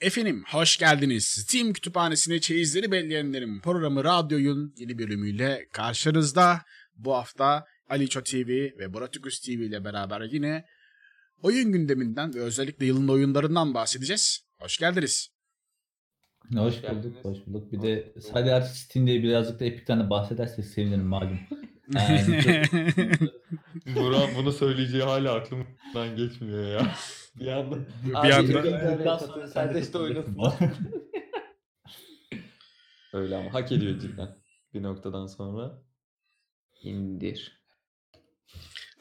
Efendim hoş geldiniz. Steam Kütüphanesi'ne çeyizleri belleyenlerin programı Radyo'yun yeni bölümüyle karşınızda. Bu hafta Aliço TV ve Boratikus TV ile beraber yine oyun gündeminden ve özellikle yılın oyunlarından bahsedeceğiz. Hoş geldiniz. Hoş bulduk, hoş bulduk. Bir de sadece artık Steam'de birazcık da Epic'ten de bahsedersek sevinirim malum. Yani çok- Burak bunu söyleyeceği hala aklımdan geçmiyor ya. Bir anda. Bir anda- sonra serbest oynasın. Öyle ama hak ediyor cidden. Bir noktadan sonra. indir.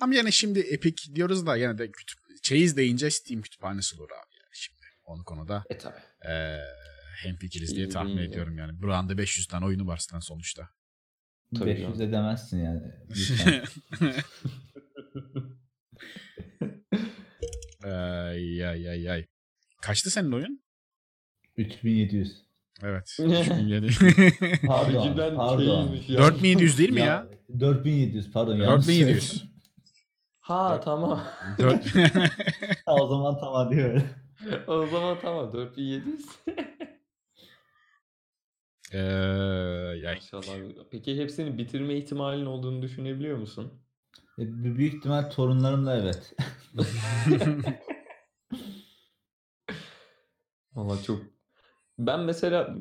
Ama yani şimdi Epic diyoruz da yine de kütüp- çeyiz deyince Steam kütüphanesi olur abi. Yani şimdi onu konuda E tabi. eee hemfikiriz diye Çeyiz tahmin deyince. ediyorum yani. Buranın 500 tane oyunu var zaten sonuçta. Tabii 500 canım. edemezsin yani. Ay ay ay ay. Kaçtı senin oyun? 3700. Evet. Ne? 3007. Abi Pardon, cidden pardon. ya. 4700 değil mi ya? 4700 pardon. yanlış 4700. Ha tamam. Dört- söyledim. o zaman tamam diyor. o zaman tamam 4700. Eee, yay. Maşallah. Peki hepsini bitirme ihtimalin olduğunu düşünebiliyor musun? E, Büyük ihtimal torunlarımla evet. Valla çok ben mesela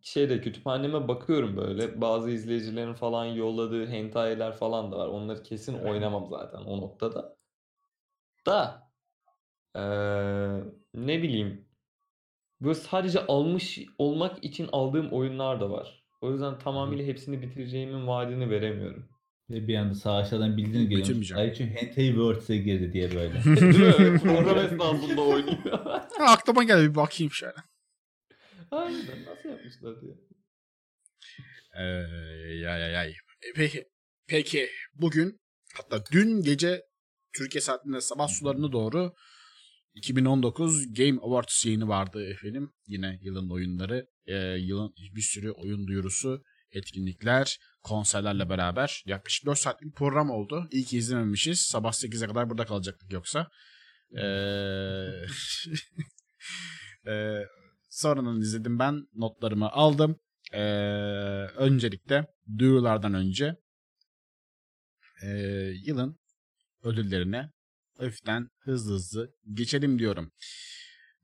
şeyde kütüphaneme bakıyorum böyle bazı izleyicilerin falan yolladığı hentai'ler falan da var. Onları kesin oynamam zaten o noktada. Da eee, ne bileyim böyle sadece almış olmak için aldığım oyunlar da var. O yüzden tamamıyla hepsini bitireceğimin vaadini veremiyorum. Ve bir anda sağ aşağıdan bildiğini görüyormuş. Bitirmeyeceğim. Ay çünkü Hentai Worlds'e girdi diye böyle. Program esnasında oynuyor. Ha, aklıma geldi bir bakayım şöyle. Harbiden nasıl yapmışlar diye. Eee, yay yay yay. E, Peki, peki bugün hatta dün gece Türkiye saatinde sabah sularına doğru 2019 Game Awards yayını vardı efendim. Yine yılın oyunları, e, yılın bir sürü oyun duyurusu, etkinlikler, konserlerle beraber yaklaşık 4 saatlik bir program oldu. İyi ki izlememişiz. Sabah 8'e kadar burada kalacaktık yoksa. Eee eee, sonradan izledim ben. Notlarımı aldım. Eee, öncelikle duyurulardan önce eee, yılın ödüllerine hafiften hızlı hızlı geçelim diyorum.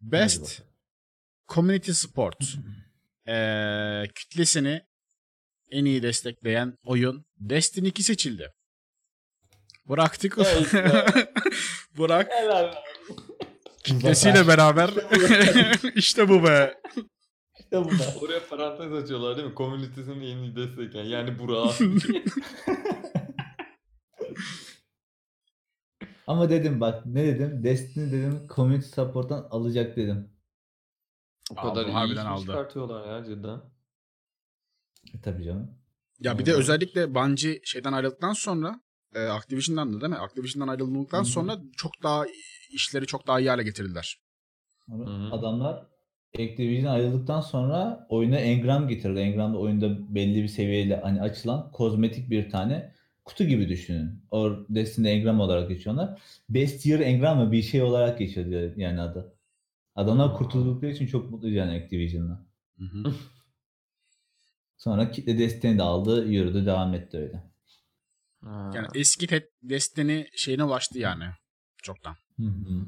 Best Community Support eee, kütlesini en iyi destekleyen oyun Destiny 2 seçildi. Bıraktık. Evet ya. Bırak Helal. kitlesiyle beraber işte bu be. İşte bu da. Oraya parantez açıyorlar değil mi? Komünitesini en iyi destekleyen. Yani Burak. Ama dedim bak ne dedim? Destiny dedim community support'tan alacak dedim. o Aldı, kadar iyi harbiden aldı. çıkartıyorlar ya cidden. E, tabii canım. Ya bir de özellikle Bungie şeyden ayrıldıktan sonra e, Activision'dan da değil mi? Activision'dan ayrıldıktan Hı hı. sonra çok daha işleri çok daha iyi hale getirdiler. Ama Hı hı. Adamlar Activision ayrıldıktan sonra oyuna engram getirdi. Engram'da oyunda belli bir seviyeyle hani açılan kozmetik bir tane kutu gibi düşünün. O Destiny'de engram olarak geçiyorlar. Best Year engram mı bir şey olarak geçiyor yani adı. Adamlar kurtuldukları için çok mutluydu yani Activision'la. Sonra kitle Destiny de aldı, yürüdü, devam etti öyle. Ha. Yani eski te- Destiny şeyine ulaştı yani çoktan. Hı hı.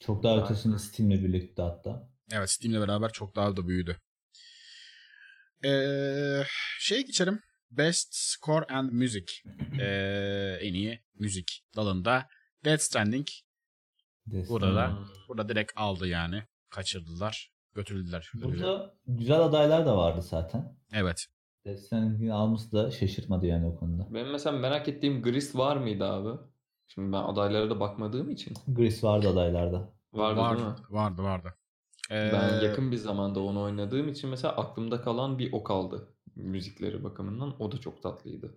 Çok daha ötesinde Steam'le birlikte hatta. Evet Steam'le beraber çok daha da büyüdü. Ee, şey geçelim. Best Score and Music. Ee, en iyi müzik dalında Death Stranding Destiny. Burada da- burada direkt aldı yani. Kaçırdılar. Götürdüler. Burada güzel adaylar da vardı zaten. Evet. Destiny'nin alması da şaşırtmadı yani o konuda. Benim mesela merak ettiğim Gris var mıydı abi? Şimdi ben adaylara da bakmadığım için. Gris vardı adaylarda. Vardı vardı, değil mi? vardı vardı. Ben Ee, yakın bir zamanda onu oynadığım için mesela aklımda kalan bir o kaldı. Müzikleri bakımından. O da çok tatlıydı.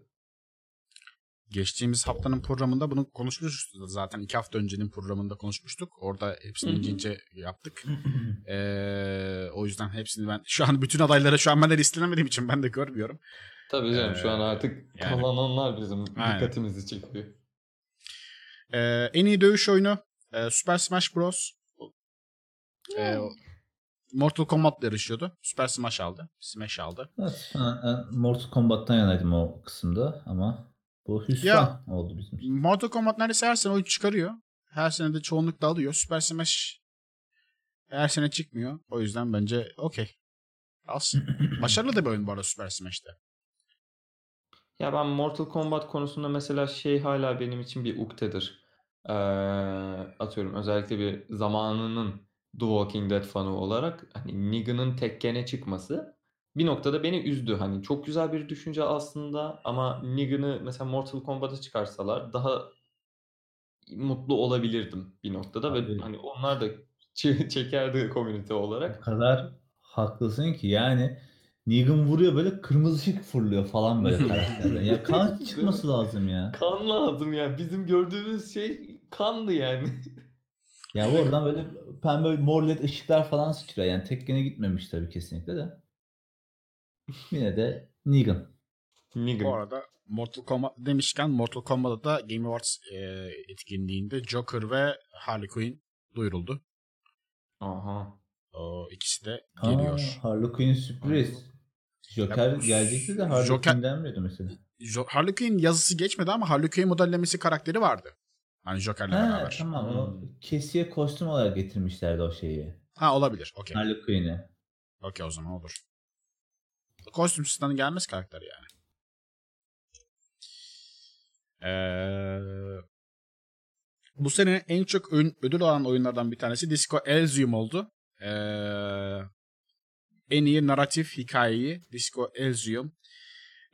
Geçtiğimiz haftanın programında bunu konuşmuştuk zaten. iki hafta öncenin programında konuşmuştuk. Orada hepsini ince ince yaptık. Ee, o yüzden hepsini ben şu an bütün adayları şu an ben de listelemediğim için ben de görmüyorum. Tabii canım şu an Ee, artık yani. kalan onlar bizim Aynen. dikkatimizi çekiyor. Ee, en iyi dövüş oyunu e, Super Smash Bros. Ee, Mortal Kombat'la yarışıyordu. Super Smash aldı. Smash aldı. Evet, ben, ben Mortal Kombat'tan yanaydım o kısımda ama bu hüsran Ya. oldu bizim için. Mortal Kombat neredeyse her sene oyun çıkarıyor. Her sene de çoğunlukla alıyor. Super Smash her sene çıkmıyor. O yüzden bence okey. Alsın. Başarılı da bir oyun bu arada Super Smash'te. Ya ben Mortal Kombat konusunda mesela şey hala benim için bir uktedir. Ee, atıyorum özellikle bir zamanının The Walking Dead fanı olarak hani Negan'ın Tekken'e çıkması bir noktada beni üzdü. Hani çok güzel bir düşünce aslında ama Negan'ı mesela Mortal Kombat'a çıkarsalar daha mutlu olabilirdim bir noktada ve Abi. hani onlar da çe- çekerdi komünite O olarak. kadar haklısın ki yani Negan vuruyor böyle kırmızı ışık fırlıyor falan böyle karakterden. Ya kan çıkması lazım ya. Kan lazım ya. Bizim gördüğümüz şey kandı yani. Ya oradan böyle pembe mor led ışıklar falan sıçrıyor. Yani Tekken'e gitmemiş tabii kesinlikle de. Yine de Negan. Negan. Bu arada Mortal Kombat demişken Mortal Kombat'ta da Game Awards e, etkinliğinde Joker ve Harley Quinn duyuruldu. Aha. O ikisi de Aa, geliyor. Harley Quinn sürpriz. Joker Ya, gelecekti de Harley Joker- Quinn denmiyordu mesela. Jo- Harley Quinn yazısı geçmedi ama Harley Quinn modellemesi karakteri vardı. Hani Joker'le Ha, beraber. tamam o Hmm. kesiye kostüm olarak getirmişlerdi o şeyi. Ha olabilir. Okey. Harley Quinn'i. Okey o zaman olur. Kostüm sistemden gelmez karakter yani. Ee, bu sene en çok ön- ödül alan oyunlardan bir tanesi Disco Elysium oldu. Ee, en iyi narratif hikayeyi Disco Elysium.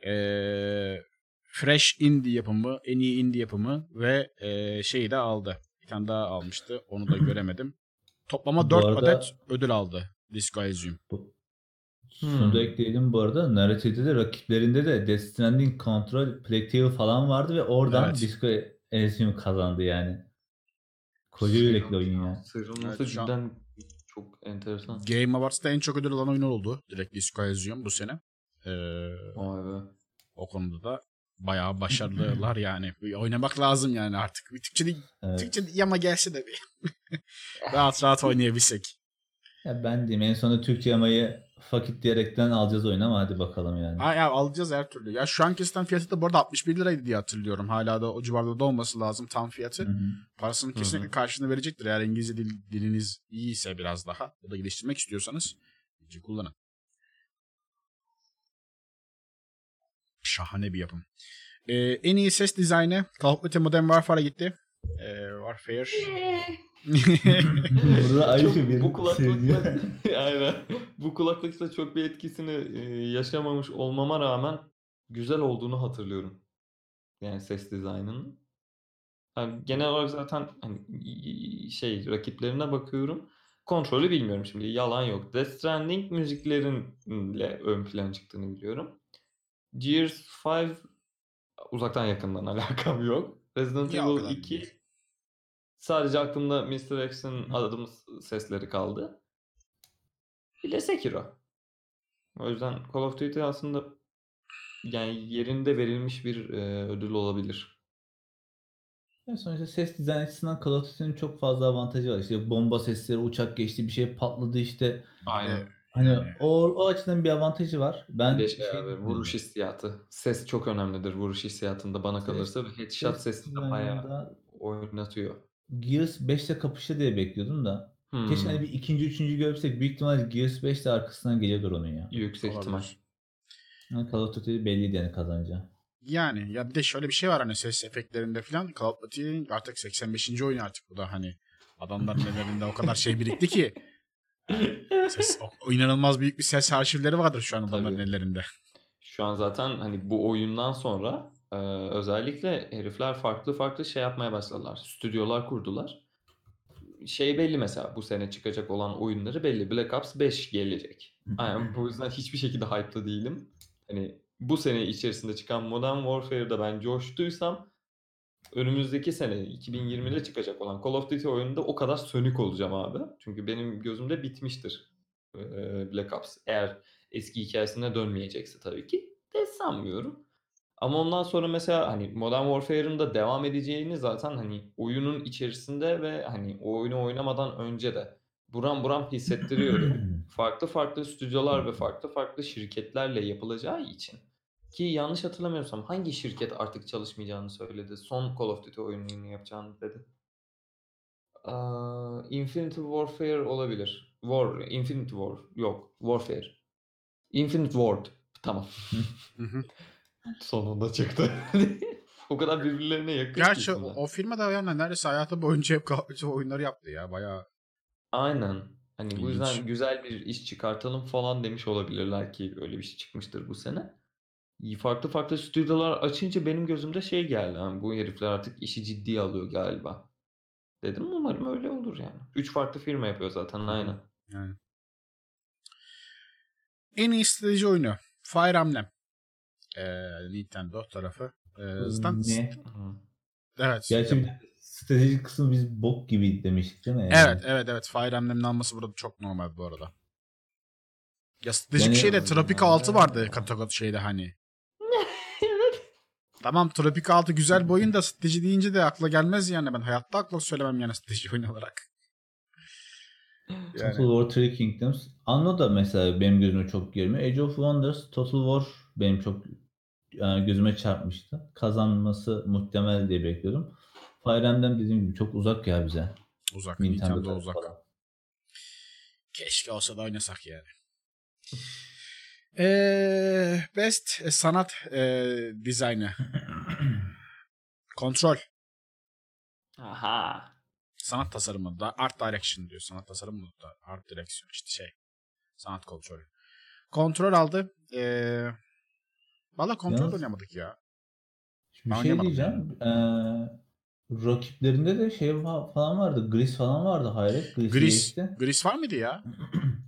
Ee, Fresh Indie yapımı, en iyi indie yapımı ve e, şeyi de aldı. Bir tane daha almıştı. Onu da göremedim. Toplama Bu 4 arada- adet ödül aldı Disco Elysium. Şunu Hmm. da ekleyelim bu arada. Narratif'te de rakiplerinde de Death Stranding, Control, Plague falan vardı ve oradan Evet. Disco Elysium kazandı yani. Koca yürekli oyun ya. Sıyrılması Evet, şu an- cidden çok enteresan. Game Awards'ta en çok ödül alan oyun oldu. Direkt Disco Elysium bu sene. Ee, Vay be. o konuda da bayağı başarılılar yani. Bir Oynamak lazım yani artık. Bir Türkçe değil, Evet. Türkçe değil ama gelse de bir. rahat rahat oynayabilsek. Ya ben diyeyim en sonunda Türkçe yamayı fakit diyerekten alacağız oyunu ama hadi bakalım yani. Ha, ya alacağız her türlü. Ya şu anki sistem fiyatı da bu arada 61 liraydı diye hatırlıyorum. Hala da o civarda da olması lazım tam fiyatı. Hı hı. Parasını kesinlikle karşılığını verecektir. Eğer İngilizce dil, diliniz iyiyse biraz daha ya da geliştirmek istiyorsanız iyice kullanın. Şahane bir yapım. Ee, en iyi ses dizaynı Call of Duty Modern Warfare'a gitti. Ee, Warfare. Burada Ayşe Çok- bir bu kulaklıkla seviyor. aynen. Bu kulaklıkla çok bir etkisini e, yaşamamış olmama rağmen güzel olduğunu hatırlıyorum. Yani ses dizaynının. Yani genel olarak zaten hani şey rakiplerine bakıyorum. Kontrolü bilmiyorum şimdi. Yalan yok. Death Stranding müziklerinle ön plan çıktığını biliyorum. Gears 5 uzaktan yakından alakam yok. Resident Ya, Evil kadar 2 değil. Sadece aklımda Mr. X'in adım sesleri kaldı. Bir de Sekiro. O yüzden Call of Duty aslında yani yerinde verilmiş bir e, ödül olabilir. Ya sonuçta ses dizayn açısından Call of Duty'nin çok fazla avantajı var. İşte bomba sesleri, uçak geçti, bir şey patladı işte. Aynen. Hani o, o açıdan bir avantajı var. Ben Bir şey şey abi, vuruş hissiyatı. Ses çok önemlidir vuruş hissiyatında bana Ses- kalırsa. Headshot ses sesi de bayağı oynatıyor. Gears 5'te kapıştı diye bekliyordum da. Hmm, Keşke hani bir ikinci, üçüncü görsek büyük ihtimal Gears 5 de arkasından geliyordur onun ya. Yüksek ihtimal. Yani Call of Duty belliydi yani kazanacağı. Yani ya bir de şöyle bir şey var hani ses efektlerinde falan Call of Duty artık 85. oyun artık bu da hani adamların ellerinde o kadar şey birikti ki ses, o, o inanılmaz büyük bir ses arşivleri vardır şu an adamların ellerinde. Şu an zaten hani bu oyundan sonra e, özellikle herifler farklı farklı şey yapmaya başladılar. Stüdyolar kurdular. Şey belli mesela bu sene çıkacak olan oyunları belli. Black Ops 5 gelecek. Aynen bu yüzden hiçbir şekilde hype'lı değilim. Hani bu sene içerisinde çıkan Modern Warfare'da ben coştuysam önümüzdeki sene 2020'de çıkacak olan Call of Duty oyununda o kadar sönük olacağım abi. Çünkü benim gözümde bitmiştir Black Ops. Eğer eski hikayesine dönmeyecekse tabii ki de sanmıyorum. Ama ondan sonra mesela hani Modern Warfare'ın da devam edeceğini zaten hani oyunun içerisinde ve hani o oyunu oynamadan önce de buram buram hissettiriyordu. farklı farklı stüdyolar ve farklı farklı şirketlerle yapılacağı için ki yanlış hatırlamıyorsam hangi şirket artık çalışmayacağını söyledi. Son Call of Duty oyununu yapacağını dedi. Aa, Infinity Warfare olabilir. War, Infinity War. Yok, Warfare. Infinite Ward. Tamam. Sonunda çıktı. o kadar birbirlerine yakın. Gerçi o, o filme de yani neredeyse hayatı boyunca hep oyunları yaptı ya. Bayağı Aynen. Hani bu yüzden güzel bir iş çıkartalım falan demiş olabilirler ki öyle bir şey çıkmıştır bu sene. Farklı farklı stüdyolar açınca benim gözümde şey geldi. Hani bu herifler artık işi ciddiye alıyor galiba. Dedim umarım öyle olur yani. Üç farklı firma yapıyor zaten aynen. yani. En iyi strateji oyunu. Fire Emblem. Ee, Nintendo tarafı. Ee, zaten ne? Evet. Gerçi stratejik kısmı biz bok gibi demiştik değil mi? Yani? Evet, evet, evet. Fire Emblem'in alması burada çok normal bu arada. Ya stratejik Yani- şeyde Tropic 6 vardı kategori şeyde hani. Tamam Tropic 6 güzel bir oyun da strateji deyince de akla gelmez yani. Ben hayatta akla söylemem yani strateji oyunu olarak. Total Yani. War Three Kingdoms. Anno da mesela benim gözüme çok girmiyor. Age of Wonders, Total War benim çok e, gözüme çarpmıştı. Kazanması muhtemel diye bekliyordum. Fire Emblem dediğim gibi çok uzak ya bize. Uzak. Nintendo Nintendo uzak. falan. Keşke olsa da oynasak yani. Ee, best sanat e, dizaynı. Kontrol. Aha. Sanat tasarımı da art direction diyor. Sanat tasarımı da art direction işte şey. Sanat kontrolü. Kontrol aldı. Ee, Valla kontrol Yalnız- oynamadık ya. Bir Ben şey diyeceğim. Ee, rakiplerinde de şey falan vardı. Gris falan vardı. Hayret. Gris. geçti. Gris var mıydı ya?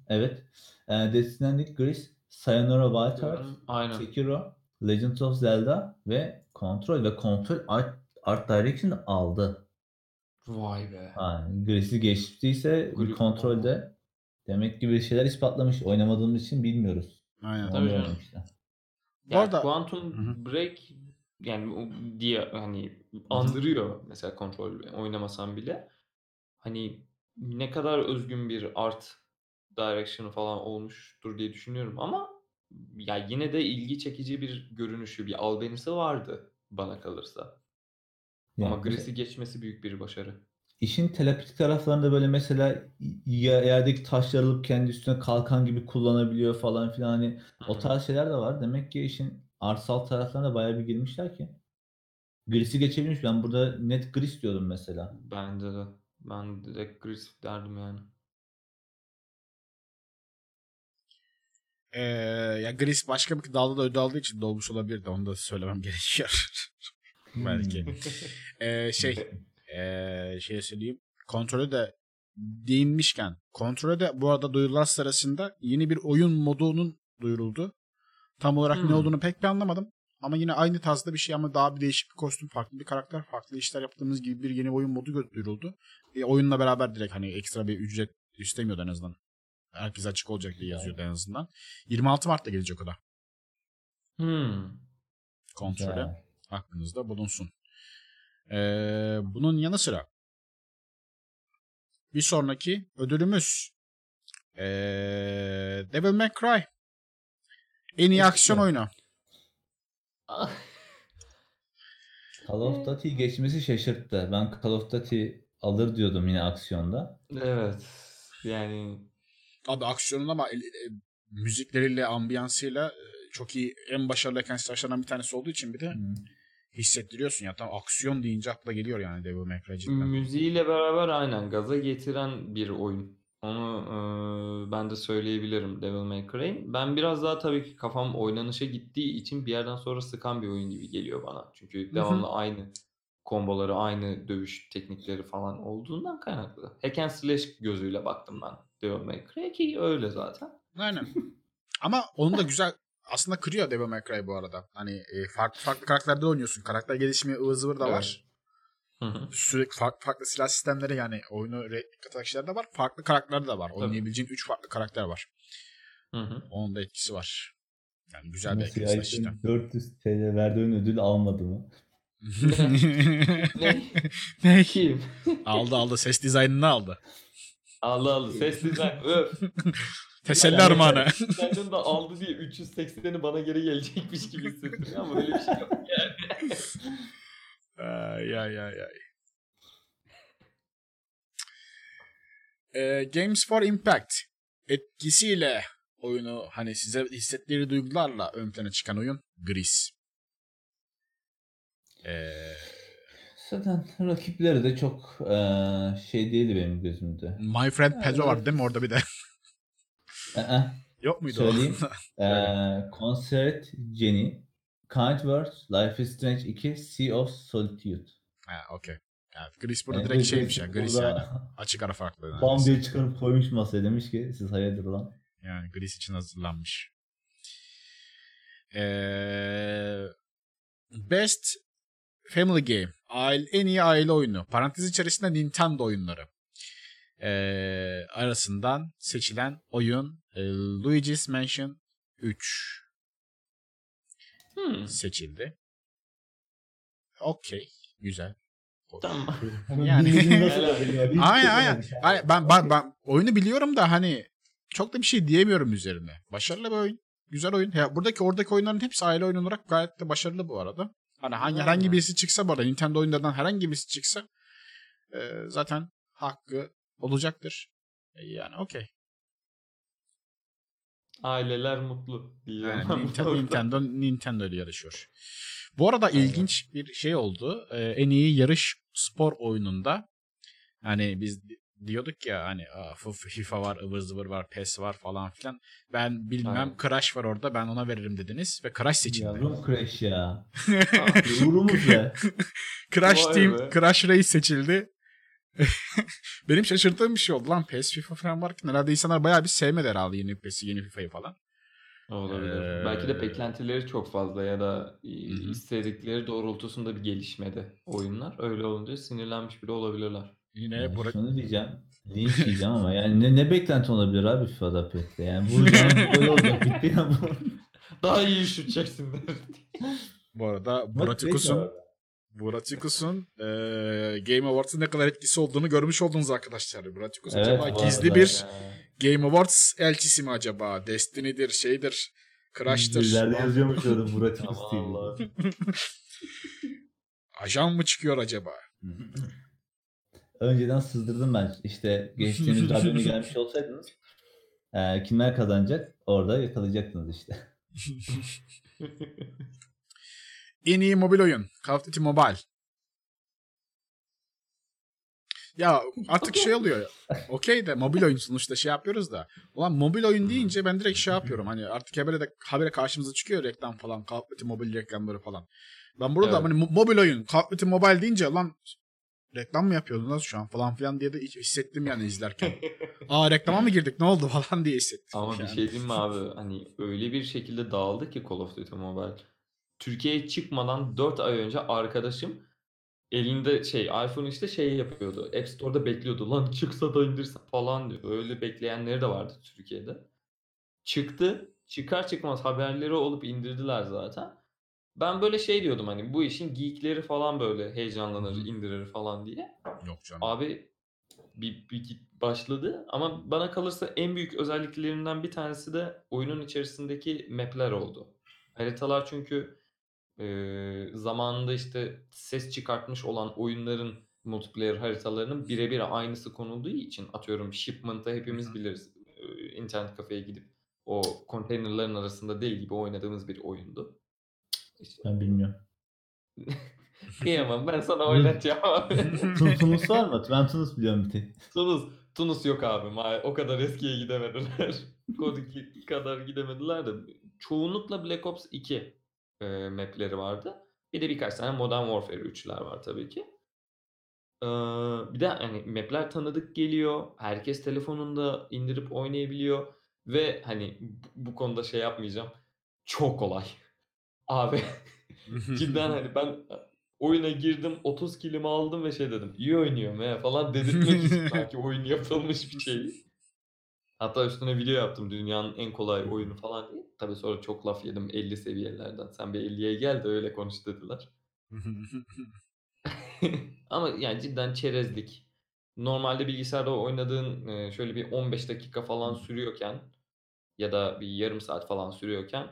Evet. Ee, Destiny'deki Gris, Sayonara Wild Hearts, Aynen. Sekiro, Legend of Zelda ve Control ve Control Art, Art Direction aldı. Vay be. Ha, Gris'i geçtiyse bir kontrolde demek ki bir şeyler ispatlamış. Oynamadığımız için bilmiyoruz. Aynen. Tabii canım. Oynamışlar. Bu Ya arada- Quantum. Break yani o diye hani andırıyor mesela kontrol oynamasam bile. Hani ne kadar özgün bir art direction falan olmuştur diye düşünüyorum ama ya yine de ilgi çekici bir görünüşü, bir albenisi vardı bana kalırsa. Yani Ama Gris'i geçmesi büyük bir başarı. İşin terapetik taraflarında böyle mesela ya- yerdeki taşları alıp kendi üstüne kalkan gibi kullanabiliyor falan filan hani o tarz şeyler de var. Demek ki işin artsal taraflarına bayağı bir girmişler ki. Gris'i geçebilmiş. Ben burada net Gris diyordum mesela. Bence de. Ben direkt Gris derdim yani. Ee, ya Gris başka bir dalda da ödül aldığı için dolmuş olabilir de onu da söylemem gerekiyor. Belki. Ee, şey ee, şey söyleyeyim. Kontrolü de değinmişken kontrolü de bu arada duyurular sırasında yeni bir oyun modunun duyuruldu. Tam olarak ne Hmm. olduğunu pek bir anlamadım. Ama yine aynı tarzda bir şey ama daha bir değişik bir kostüm, farklı bir karakter, farklı işler yaptığımız gibi bir yeni oyun modu duyuruldu. E, oyunla beraber direkt hani ekstra bir ücret istemiyordu en azından. Herkes açık olacak diye yazıyordu en azından. 26 Mart'ta gelecek o da. Hmm. Kontrole. Güzel. aklınızda bulunsun. Ee, bunun yanı sıra bir sonraki ödülümüz ee, Devil May Cry. En iyi aksiyon oyunu. Call of Duty geçmesi şaşırttı. Ben Call of Duty alır diyordum yine aksiyonda. Evet. Yani Abi aksiyonun ama e, müzikleriyle, ambiyansıyla e, çok iyi en başarılı silahlardan bir tanesi olduğu için bir de Hmm. Hissettiriyorsun ya. Tam aksiyon deyince akla geliyor yani Devil May Cry cidden. müziğiyle beraber aynen gaza getiren bir oyun. Onu e, ben de söyleyebilirim Devil May Cry'in. Ben biraz daha tabii ki kafam oynanışa gittiği için bir yerden sonra sıkan bir oyun gibi geliyor bana. Çünkü devamlı aynı komboları, aynı dövüş teknikleri falan olduğundan kaynaklı. Hack and slash gözüyle baktım ben Devil May Cry'e ki öyle zaten. Aynen. Ama onu da güzel aslında kırıyor Devil May Cry bu arada. Hani e, farklı farklı karakterlerde oynuyorsun. Karakter gelişimi ıvır zıvır da var. Hı hı. Sürekli farklı farklı silah sistemleri yani oyunu katan kişiler de var. Farklı karakterler de var. Oynayabileceğin 3 farklı karakter var. Hı hı. Onun da etkisi var. Yani güzel bir etkisi var işte. 400 TL verdiğin ödül almadı mı? Ne? ne? Kim? aldı aldı. Ses dizaynını aldı. Allah Allah sessizden öf. Teselli Yani- armağanı. Senden de aldı diye 380'i bana geri gelecekmiş gibi hissettiriyor ama öyle bir şey yok yani. Ay ay ay ay. Ee, Games for Impact etkisiyle oyunu hani size hissettiği duygularla ön plana çıkan oyun Gris. Ee, Zaten rakipleri de çok eee, şey değildi benim gözümde. My Friend Pedro var değil mi orada bir de? Ee, Yok muydu Söyleyeyim. o? eee Concert Jenny, Kind Words, Life is Strange 2, Sea of Solitude. ha, okey. Yani Gris burada Yani direkt Gris şeymiş ya. Gris burada yani. Açık ara farklı. Bam neredeyse. diye çıkarıp koymuş masaya demiş ki siz hayırdır lan. Yani Gris için hazırlanmış. Ee, Best Family Game. Aile, en iyi aile oyunu. Parantez içerisinde Nintendo oyunları. Ee, arasından seçilen oyun e, Luigi's Mansion 3 Hmm, seçildi. Okey. Güzel. tamam. Yani- Aynen aynen. Aynen, Ben, ben, ben oyunu biliyorum da hani çok da bir şey diyemiyorum üzerine. Başarılı bir oyun. Güzel oyun. Ya buradaki oradaki oyunların hepsi aile oyunu olarak gayet de başarılı bu arada. Hani hangi, herhangi birisi çıksa bu arada Nintendo oyunlarından herhangi birisi çıksa e, zaten hakkı olacaktır. E, yani okey. Aileler mutlu. Yani Nintendo. Nintendo, Nintendo ile yarışıyor. Bu arada ilginç bir şey oldu. Ee, en iyi yarış spor oyununda hani biz di- diyorduk ya hani "Aa, F- FIFA var, ıvır zıvır var, PES var falan filan. Ben bilmem Aynen. Crash var orada ben ona veririm dediniz ve Crash seçildi. Yavrum Crash ya. Uğrumuz be. Crash Vay Team, be. Crash Race seçildi. Benim şaşırdığım bir şey oldu lan. PES FIFA falan varken herhalde insanlar bayağı bir sevmedi herhalde yeni PES'i, yeni FIFA'yı falan. Olabilir. Ee, Belki de beklentileri çok fazla ya da e, Hı hı. istedikleri doğrultusunda bir gelişmedi oyunlar. Öyle olunca sinirlenmiş bile olabilirler. Yine Yani bura- şunu diyeceğim. Linç yiyeceğim ama yani ne, ne beklenti olabilir abi FIFA'da pek de. Yani vuracağım gol olacak bitti ya bu. Daha iyi şut çeksinler. bu arada Buratikus'un bekle Buratikus'un eee Game Awards'ın ne kadar etkisi olduğunu görmüş oldunuz arkadaşlar. Buratikus Evet, acaba gizli bir Ya. Game Awards elçisi mi acaba? Destiny'dir, şeydir, Crash'tır. İleride yazıyormuş orada Buratikus. TV. Ajan mı çıkıyor acaba? Önceden sızdırdım ben. İşte geçtiğimiz radyona gelmiş olsaydınız e, kimler kazanacak orada yakalayacaktınız işte. En iyi mobil oyun. Call of Duty Mobile. Ya artık şey oluyor. ya. Okey de mobil oyun sonuçta şey yapıyoruz da. Ulan mobil oyun deyince ben direkt şey yapıyorum. Hani artık habere de habere karşımıza çıkıyor reklam falan. Call of Duty mobil reklamları falan. Ben burada Evet. hani mo- mobil oyun Call of Duty Mobile deyince lan reklam mı yapıyordun lan şu an falan filan diye de hissettim yani izlerken. Aa reklama mı girdik ne oldu falan diye hissettim. Ama bir yani. şey diyeyim mi abi? Hani öyle bir şekilde dağıldı ki Call of Duty Mobile. Türkiye'ye çıkmadan 4 ay önce arkadaşım elinde şey iPhone işte şey yapıyordu. App Store'da bekliyordu. Lan çıksa da indirse falan diyor. Öyle bekleyenleri de vardı Türkiye'de. Çıktı. Çıkar çıkmaz haberleri olup indirdiler zaten. Ben böyle şey diyordum hani bu işin geekleri falan böyle heyecanlanır, indirir falan diye. Yok canım. Abi bir, bir başladı ama bana kalırsa en büyük özelliklerinden bir tanesi de oyunun içerisindeki map'ler oldu. Haritalar çünkü e, zamanında işte ses çıkartmış olan oyunların multiplayer haritalarının birebir aynısı konulduğu için atıyorum Shipment'ı hepimiz biliriz. E, internet kafeye gidip o konteynerların arasında değil gibi oynadığımız bir oyundu. İşte, Ben bilmiyorum. kıyamam ben sana oynatacağım Tunus var mı? Ben Tunus biliyorum bir tek. Tunus, Tunus yok abi. O kadar eskiye gidemediler. Kod 2 kadar gidemediler de. Çoğunlukla Black Ops 2 e, mapleri vardı. Bir de birkaç tane Modern Warfare 3'ler var tabii ki. Ee, bir de hani mapler tanıdık geliyor. Herkes telefonunda indirip oynayabiliyor. Ve hani bu, bu konuda şey yapmayacağım. Çok kolay. Abi cidden hani ben oyuna girdim 30 kilimi aldım ve şey dedim iyi oynuyorum he falan dedirtmek için sanki oyun yapılmış bir şey. Hatta üstüne video yaptım dünyanın en kolay oyunu falan diye. Tabii sonra çok laf yedim 50 seviyelerden. Sen bir 50'ye gel de öyle konuş dediler. Ama yani cidden çerezlik. normalde bilgisayarda oynadığın şöyle bir 15 dakika falan sürüyorken ya da bir yarım saat falan sürüyorken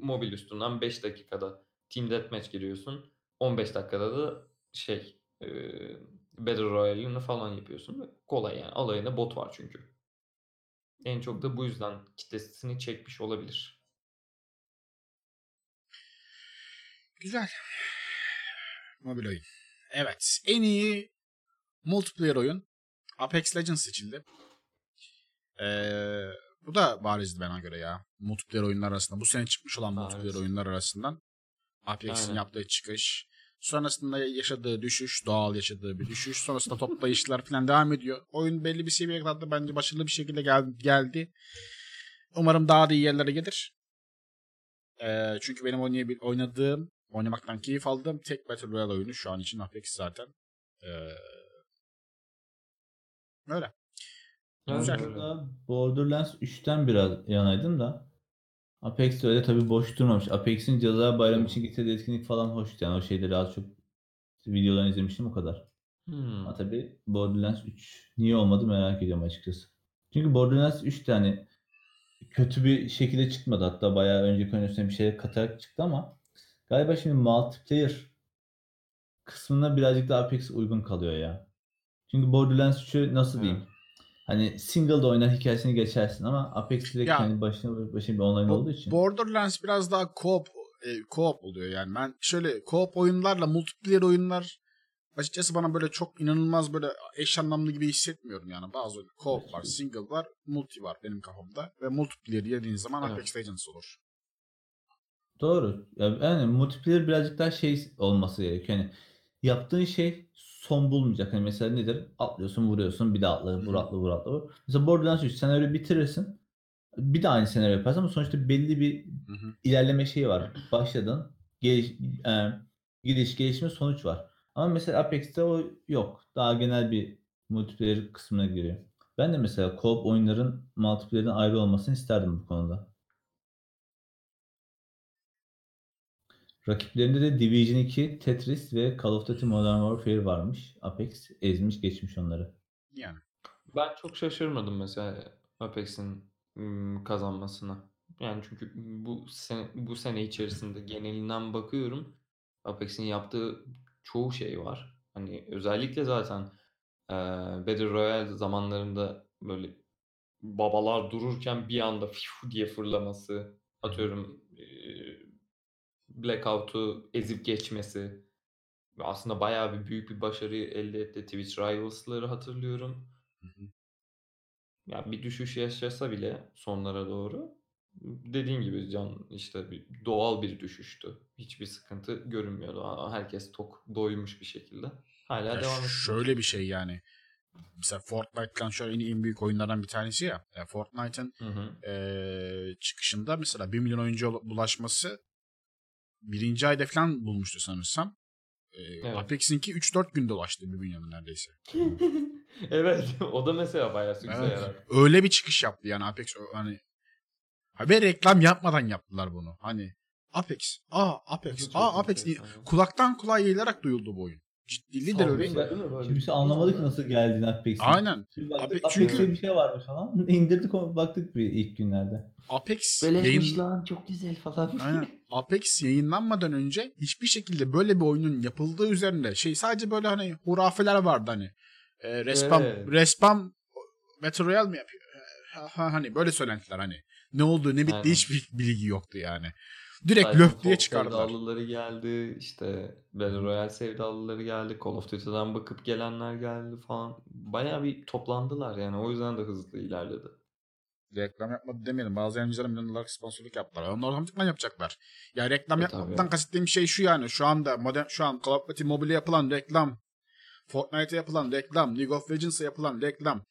mobil üstünden 5 dakikada Team Deathmatch giriyorsun. 15 dakikada da şey e, Battle Royale'ini falan yapıyorsun. Kolay yani. Alayında bot var çünkü. En çok da bu yüzden kitlesini çekmiş olabilir. Güzel. Mobil oyun. Evet. En iyi multiplayer oyun Apex Legends seçildi. Ee, bu da barizdi bana göre ya. Multiplayer oyunlar arasında. Bu sene çıkmış olan multiplayer oyunlar arasından. Apex'in yaptığı çıkış. Sonrasında yaşadığı düşüş, doğal yaşadığı bir düşüş. Sonrasında toplayışlar falan devam ediyor. Oyun belli bir seviyeye kadar da bence başarılı bir şekilde gel- geldi. Umarım daha da iyi yerlere gelir. Ee, çünkü benim oynayabil oynadığım, oynamaktan keyif aldığım tek Battle Royale oyunu şu an için Apex zaten. Ee, öyle. Yani Güzel. Burada Borderlands 3'ten biraz yanaydım da. Apex de öyle tabii boş durmamış. Apex'in Cadılar Bayramı için getirdiği etkinlik falan hoştu. Yani o şeyleri az çok videolarını izlemiştim o kadar. Hmm. Ama tabii Borderlands 3 niye olmadı merak ediyorum açıkçası. Çünkü Borderlands 3 de hani kötü bir şekilde çıkmadı. Hatta bayağı önceki oyun bir şeyler katarak çıktı ama galiba şimdi multiplayer kısmına birazcık daha Apex uygun kalıyor ya. Çünkü Borderlands 3'ü nasıl diyeyim? Hani single'da oynar hikayesini geçersin ama Apex direkt Ya, hani başına başına bir online Bu olduğu için. Borderlands biraz daha co-op e, co-op oluyor yani. Ben şöyle co-op oyunlarla multiplayer oyunlar açıkçası bana böyle çok inanılmaz böyle eş anlamlı gibi hissetmiyorum yani. Bazı oyun- co-op var, single var, multi var benim kafamda ve multiplayer yediğin zaman Evet. Apex Legends olur. Doğru. Ya yani multiplayer birazcık daha şey olması gerekiyor. Hani yaptığın şey son bulmayacak. Hani mesela nedir? Atlıyorsun, vuruyorsun, bir daha atla, vur, atla, vur, atla, vur. Mesela Borderlands 3 senaryo bitirirsin. Bir de aynı senaryo yaparsın ama sonuçta belli bir Hı hı. ilerleme şeyi var. Başladın. Geliş, e, gidiş, gelişme, sonuç var. Ama mesela Apex'te o yok. Daha genel bir multiplayer kısmına giriyor. Ben de mesela co-op oyunların multiplayer'den ayrı olmasını isterdim bu konuda. Rakiplerinde de Division 2, Tetris ve Call of Duty Modern Warfare varmış. Apex ezmiş geçmiş onları. Yani. Ben çok şaşırmadım mesela Apex'in kazanmasına. Yani çünkü bu sene, bu sene içerisinde genelinden bakıyorum. Apex'in yaptığı çoğu şey var. Hani özellikle zaten eee Battle Royale zamanlarında böyle babalar dururken bir anda fiu diye fırlaması, atıyorum eee, Blackout'u ezip geçmesi ve aslında bayağı bir büyük bir başarıyı elde etti. Twitch Rivals'ları hatırlıyorum. Hı hı. Ya bir düşüş yaşasa bile sonlara doğru dediğin gibi Can işte bir doğal bir düşüştü. Hiçbir sıkıntı görünmüyordu. Herkes tok doymuş bir şekilde. Hala Ya devam ediyor. şöyle bir şey yani. Mesela Fortnite şöyle en, en büyük oyunlardan bir tanesi ya. Yani Fortnite'ın eee, çıkışında mesela 1 milyon oyuncu bulaşması birinci ayda falan bulmuştu sanırsam. Eee Evet. Apex'inki 3-4 günde ulaştı 1 milyona neredeyse. Evet, o da mesela bayağı sükse Evet. yarattı. Öyle bir çıkış yaptı yani Apex hani Ha, ve reklam yapmadan yaptılar bunu. Hani Apex, aa Apex, aa Apex kulaktan kulağa yayılarak duyuldu bu oyun. Ciddi öyle. Kimse anlamadı ki nasıl geldiğini Apex'in. Aynen. Şimdi baktık, Apex Apex çünkü- diye bir şey varmış falan. İndirdik baktık bir ilk günlerde. Apex yayın... lan çok güzel falan. Aynen. Apex yayınlanmadan önce hiçbir şekilde böyle bir oyunun yapıldığı üzerinde şey sadece böyle hani hurafeler vardı hani. E, Respam, Evet. Respam Battle Royale mi yapıyor? Ha, ha, hani böyle söylentiler hani. Ne olduğu ne bitti Aynen. hiçbir bilgi yoktu yani. Direkt Titanfall löp diye çıkardılar. sevdalıları geldi, işte Battle Royale sevdalıları geldi, Call of Duty'den bakıp gelenler geldi falan. Bayağı bir toplandılar yani o yüzden de hızlı ilerledi. Reklam yapmadı demeyelim. Bazı yayıncılara milyon dolarlık sponsorluk yaptılar. Onlar otomatikman yapacaklar. Ya reklam E, yapmaktan kastettiğim şey şu yani. Şu anda modern, şu an Call of Duty Mobile'e yapılan reklam, Fortnite'e yapılan reklam, League of Legends'a yapılan reklam,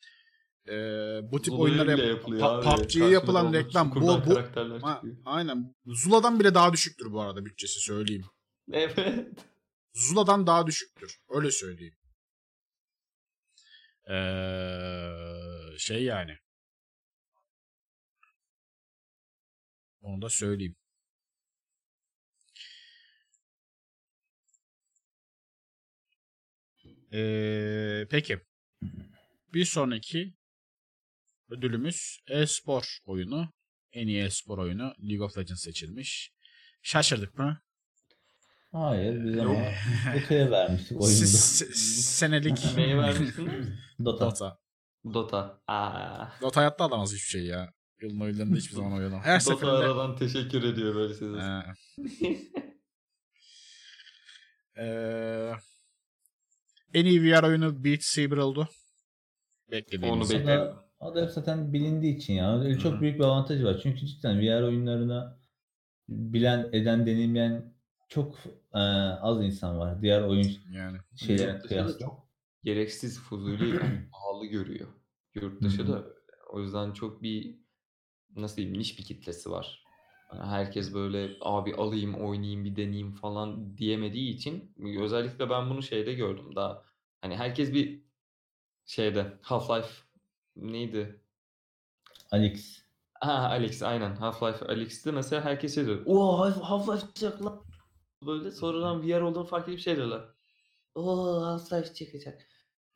eee, bu tip Zula oyunlara yap-. PUBG'ye yapılan reklam. Bu, bu, Ha, aynen. Zula'dan bile daha düşüktür bu arada bütçesi söyleyeyim. Evet. Zula'dan daha düşüktür. Öyle söyleyeyim. Eee, şey yani. Onu da söyleyeyim. Eee, peki. bir sonraki ödülümüz e-spor oyunu. En iyi e-spor oyunu League of Legends seçilmiş. Şaşırdık mı? Hayır biz ama Dota'ya vermiştik oyunu. Siz se- senelik Neye vermişsiniz? Dota. Dota. Dota. Aa. Dota hayatta alamaz hiçbir şey ya. Yılın oyunlarında hiçbir zaman oynamam. Her Dota seferinde aradan teşekkür ediyor böyle size. Ee, Ee, en iyi VR oyunu Beat Saber oldu. Beklediğimiz. Onu O da, da zaten bilindiği için ya. Öyle çok büyük bir avantajı var. Çünkü cidden VR oyunlarına bilen, eden, deneyimleyen çok e, az insan var. Diğer oyun Yani. şeylere kıyasla. çok gereksiz fuzuli yani pahalı görüyor. Yurt dışı da. O yüzden çok bir nasıl diyeyim niş bir kitlesi var. Yani herkes böyle abi alayım oynayayım bir deneyeyim falan diyemediği için özellikle ben bunu şeyde gördüm daha hani herkes bir şeyde Half-Life neydi? Alex. Ha Alex aynen Half-Life Alex'te mesela herkes şey diyor. Oo Half- Half-Life çıkacak lan. Böyle sonradan VR olduğunu fark edip şey diyorlar. Oo Half-Life çıkacak.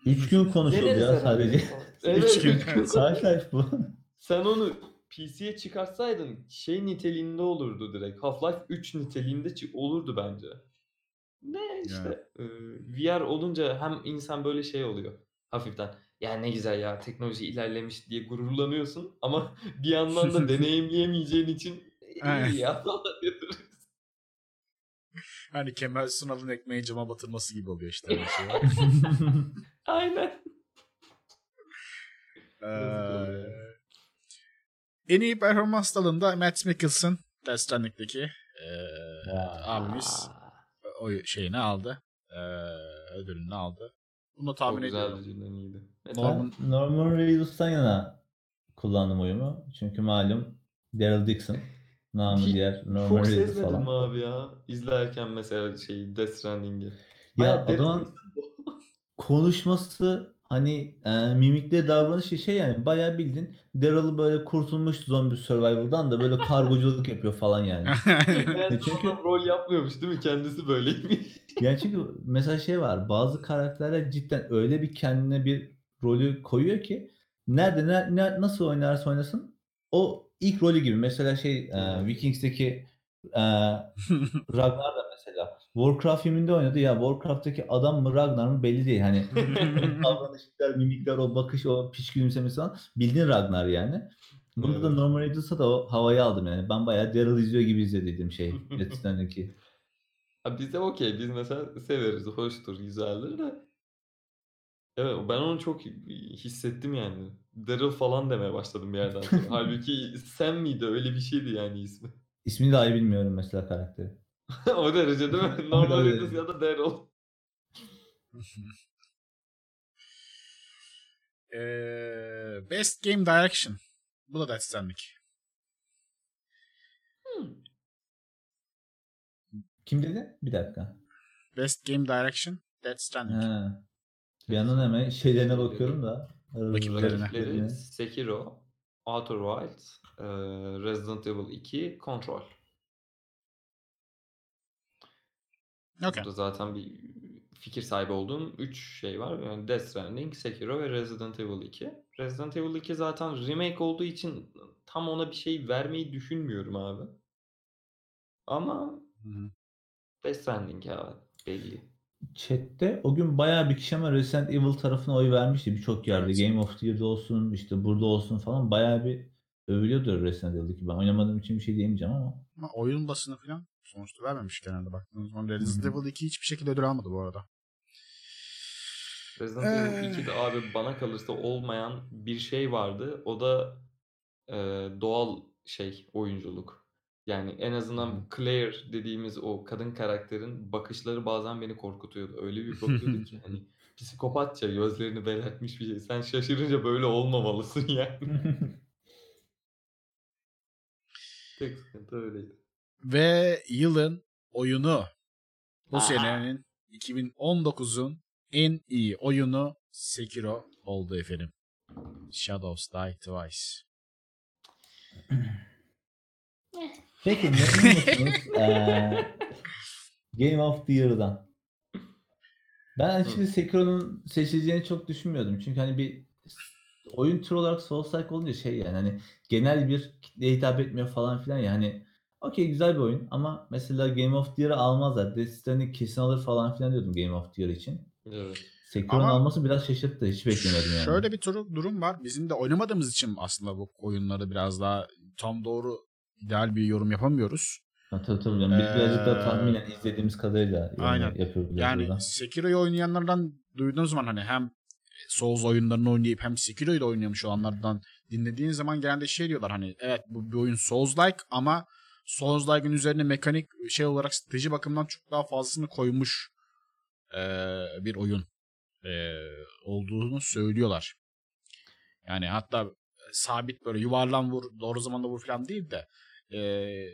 3 gün konuşuldu Deneriz ya sadece. Evet. Üç gün. Half-Life bu. Sen onu PC'ye çıkarsaydın şey niteliğinde olurdu direkt. Half-Life 3 niteliğinde olurdu bence. Ne işte e, VR olunca hem insan böyle şey oluyor hafiften. Ya ne güzel ya teknoloji ilerlemiş diye gururlanıyorsun ama bir yandan da deneyimleyemeyeceğin için iyi ya. Hani Kemal Sunal'ın ekmeği cama batırması gibi oluyor işte. Şey. Aynen. Ee, en iyi performans dalında Matt Mikkelsen Death Stranding'deki ee, abimiz o şeyini aldı. Ee, ödülünü aldı. Bunu tahmin Çok ediyorum. iyiydi. Norman- Norman Reedus'tan yana kullandım oyumu. Çünkü malum Daryl Dixon. Namı diğer Norman Çok Reedus sevmedim falan. abi ya. İzlerken mesela şey Death Stranding'i. Ya Bayağı derin- adamın konuşması hani e, mimikleri davranışı şey yani bayağı bildin Daryl'ı böyle kurtulmuş zombi survival'dan da böyle kargoculuk yapıyor falan yani. Yani Çünkü- çünkü rol yapmıyormuş değil mi? Kendisi böyleymiş. Yani çünkü mesela şey var bazı karakterler cidden öyle bir kendine bir rolü koyuyor ki nerede ne, ne- nasıl oynarsa oynasın o ilk rolü gibi. Mesela şey e, Vikings'teki e, Ragnar da mesela Warcraft filminde oynadı ya Warcraft'taki adam mı Ragnar mı belli değil. Hani davranışlar, mimikler, o bakış, o piç gülümsemesi falan bildiğin Ragnar yani. Burada da Evet. Norman Reedus'a da o havayı aldım yani. Ben bayağı Daryl izliyor gibi izlediydim şey. Ha, biz de okey. Biz mesela severiz. Hoştur, güzeldir de. Evet ben onu çok hissettim yani. Daryl falan demeye başladım bir yerden sonra. Halbuki Sam miydi? Öyle bir şeydi yani ismi. İsmini dahi bilmiyorum mesela karakteri. o derece değil mi? Normal. Reedus ya da Daryl. Ee, Best Game Direction. Bu da Death Stranding. Kim dedi? Bir dakika. Best Game Direction Death Stranding. Ha. Bir yandan hemen şeylerine bakıyorum da. Rakiplerine. Rakipleri Sekiro, Outer Wilds, Resident Evil 2, Control. Okey. Burada zaten bir fikir sahibi olduğum 3 şey var. Yani Death Stranding, Sekiro ve Resident Evil 2. Resident Evil 2 zaten remake olduğu için tam ona bir şey vermeyi düşünmüyorum abi. Ama Hı hı. Death Stranding ya belli. Chat'te o gün bayağı bir kişi ama Resident Evil tarafına oy vermişti birçok yerde. Evet. Game of the Year'da olsun, işte burada olsun falan bayağı bir övülüyordu Resident Evil 2. Ben oynamadığım için bir şey diyemeyeceğim ama. Ama oyun basını falan sonuçta vermemiş genelde baktığınız zaman. Resident. Evil 2 hiçbir şekilde ödül almadı bu arada. Resident Evil Ee. 2'de abi bana kalırsa olmayan bir şey vardı. O da e, doğal şey oyunculuk. Yani en azından Claire dediğimiz o kadın karakterin bakışları bazen beni korkutuyordu. Öyle bir bakıyordu ki hani psikopatça gözlerini belirtmiş bir şey. Sen şaşırınca böyle olmamalısın yani. Tek sıkıntı öyleydi. Ve yılın oyunu bu Aa. senenin 2019'un en iyi oyunu Sekiro oldu efendim. Shadows Die Twice. Peki memnun musunuz eee, Game of the Year'dan? Ben açıkçası Sekiro'nun seçileceğini çok düşünmüyordum. Çünkü hani bir oyun türü olarak Souls-like olunca şey yani hani genel bir kitleye hitap etmiyor falan filan ya hani okey güzel bir oyun ama mesela Game of the Year'ı almazlar. Death Stranding kesin alır falan filan diyordum Game of the Year için. Evet. Sekiro'nun alması biraz şaşırttı. Hiç beklemiyordum yani. Şöyle bir durum var. Bizim de oynamadığımız için aslında bu oyunları biraz daha tam doğru ideal bir yorum yapamıyoruz. Ha, tabii tabii. Yani biz birazcık daha Ee, tahminen izlediğimiz kadarıyla Aynen. yapıyoruz. Yani burada. Sekiro'yu oynayanlardan duyduğunuz zaman hani hem Souls oyunlarını oynayıp hem Sekiro'yu da oynamış olanlardan dinlediğin zaman genelde şey diyorlar hani evet bu bir oyun Souls-like ama Souls-like'ın üzerine mekanik şey olarak strateji bakımından çok daha fazlasını koymuş eee, bir oyun eee, olduğunu söylüyorlar. Yani hatta sabit böyle yuvarlan vur doğru zamanda vur falan değil de eee,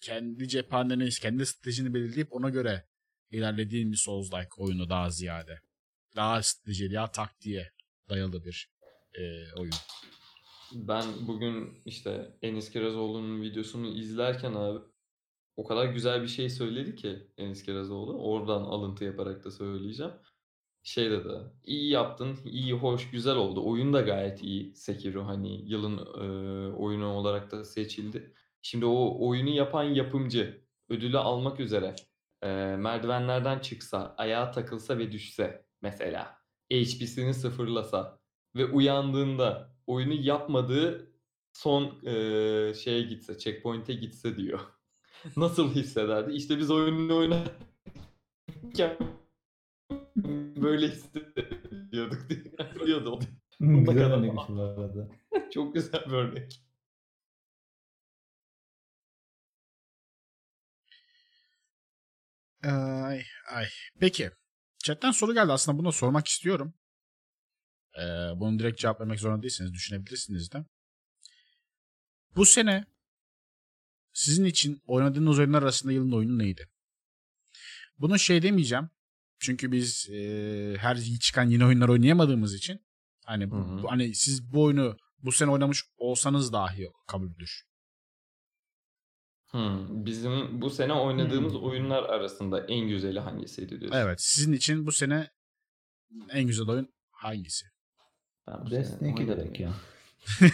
kendi cephaneni, kendi stratejini belirleyip ona göre ilerlediğin bir Souls-like oyunu daha ziyade. Daha strateji, daha taktiğe dayalı bir eee, oyun. Ben bugün işte Enis Kirazoğlu'nun videosunu izlerken abi o kadar güzel bir şey söyledi ki Enis Kirazoğlu. Oradan alıntı yaparak da söyleyeceğim. Şey dedi. iyi yaptın, iyi, hoş, güzel oldu. Oyun da gayet iyi. Sekiro hani yılın e, oyunu olarak da seçildi. Şimdi o oyunu yapan yapımcı ödülü almak üzere e, merdivenlerden çıksa, ayağa takılsa ve düşse mesela HP'sini sıfırlasa ve uyandığında oyunu yapmadığı son eee, şeye gitse, checkpoint'e gitse diyor. Nasıl hissederdi? İşte biz oyunu oynarken böyle hissediyorduk diye diyordu. Güzel örnekmiş bu arada. Çok güzel bir örnek. Ay, ay. Peki. Chatten soru geldi aslında bunu da sormak istiyorum. Ee, bunu direkt cevap vermek zorunda değilsiniz. Düşünebilirsiniz de. Bu sene sizin için oynadığınız oyunlar arasında yılın oyunu neydi? Bunu şey demeyeceğim. Çünkü biz e, her yıl çıkan yeni oyunlar oynayamadığımız için hani bu, Hı hı. bu- hani siz bu oyunu bu sene oynamış olsanız dahi kabuldür. Hmm, bizim bu sene oynadığımız oyunlar arasında en güzeli hangisiydi diyorsun? Evet, sizin için bu sene en güzel oyun hangisi? Ben Destiny 2 oynadım direkt ya.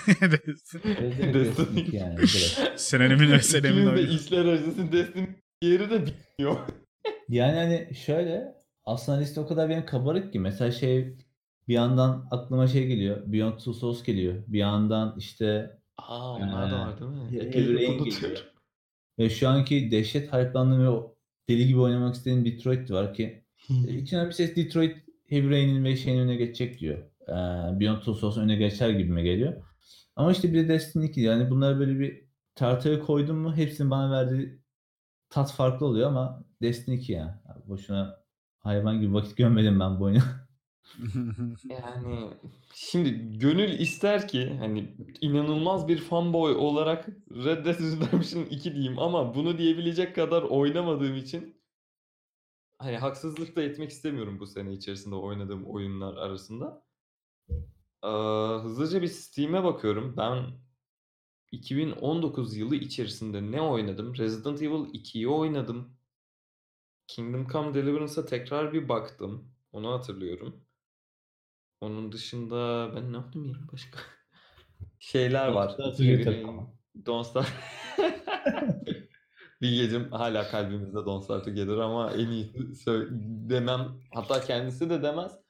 Destiny 2 yani direkt. Senemin İkimiz de oyunu. işler acısı Destiny yeri de bilmiyor. Yani hani şöyle aslında liste o kadar benim kabarık ki mesela şey bir yandan aklıma şey geliyor. Beyond Two Souls geliyor. Bir yandan işte Aa onlar da Ee, var değil mi? Heavy geliyor. ve şu anki dehşet hype'landığım ve deli gibi oynamak istediğim Detroit var ki e, içinden bir ses Detroit Heavy Rain'in ve şeyin önüne geçecek diyor. Ee, Beyond Two Souls önüne geçer gibime geliyor. Ama işte bir de Destiny 2 yani bunları böyle bir tartıya koydum mu hepsinin bana verdiği tat farklı oluyor ama Destiny 2 ya. Boşuna hayvan gibi vakit gömmedim ben bu oyuna. Yani şimdi gönül ister ki hani inanılmaz bir fanboy olarak Red Dead Redemption 2 diyeyim ama bunu diyebilecek kadar oynamadığım için hani haksızlık da etmek istemiyorum bu sene içerisinde oynadığım oyunlar arasında. Hızlıca bir Steam'e bakıyorum. Ben 2019 yılı içerisinde ne oynadım? Resident Evil 2'yi oynadım. Kingdom Come Deliverance'a tekrar bir baktım. Onu hatırlıyorum. Onun dışında ben ne yaptım ya başka? Şeyler var. Heavy Rain, falan. Don't Starve. Bilgecim hala kalbimizde Don't Starve Together ama en iyisi sö- demem. Hatta kendisi de demez.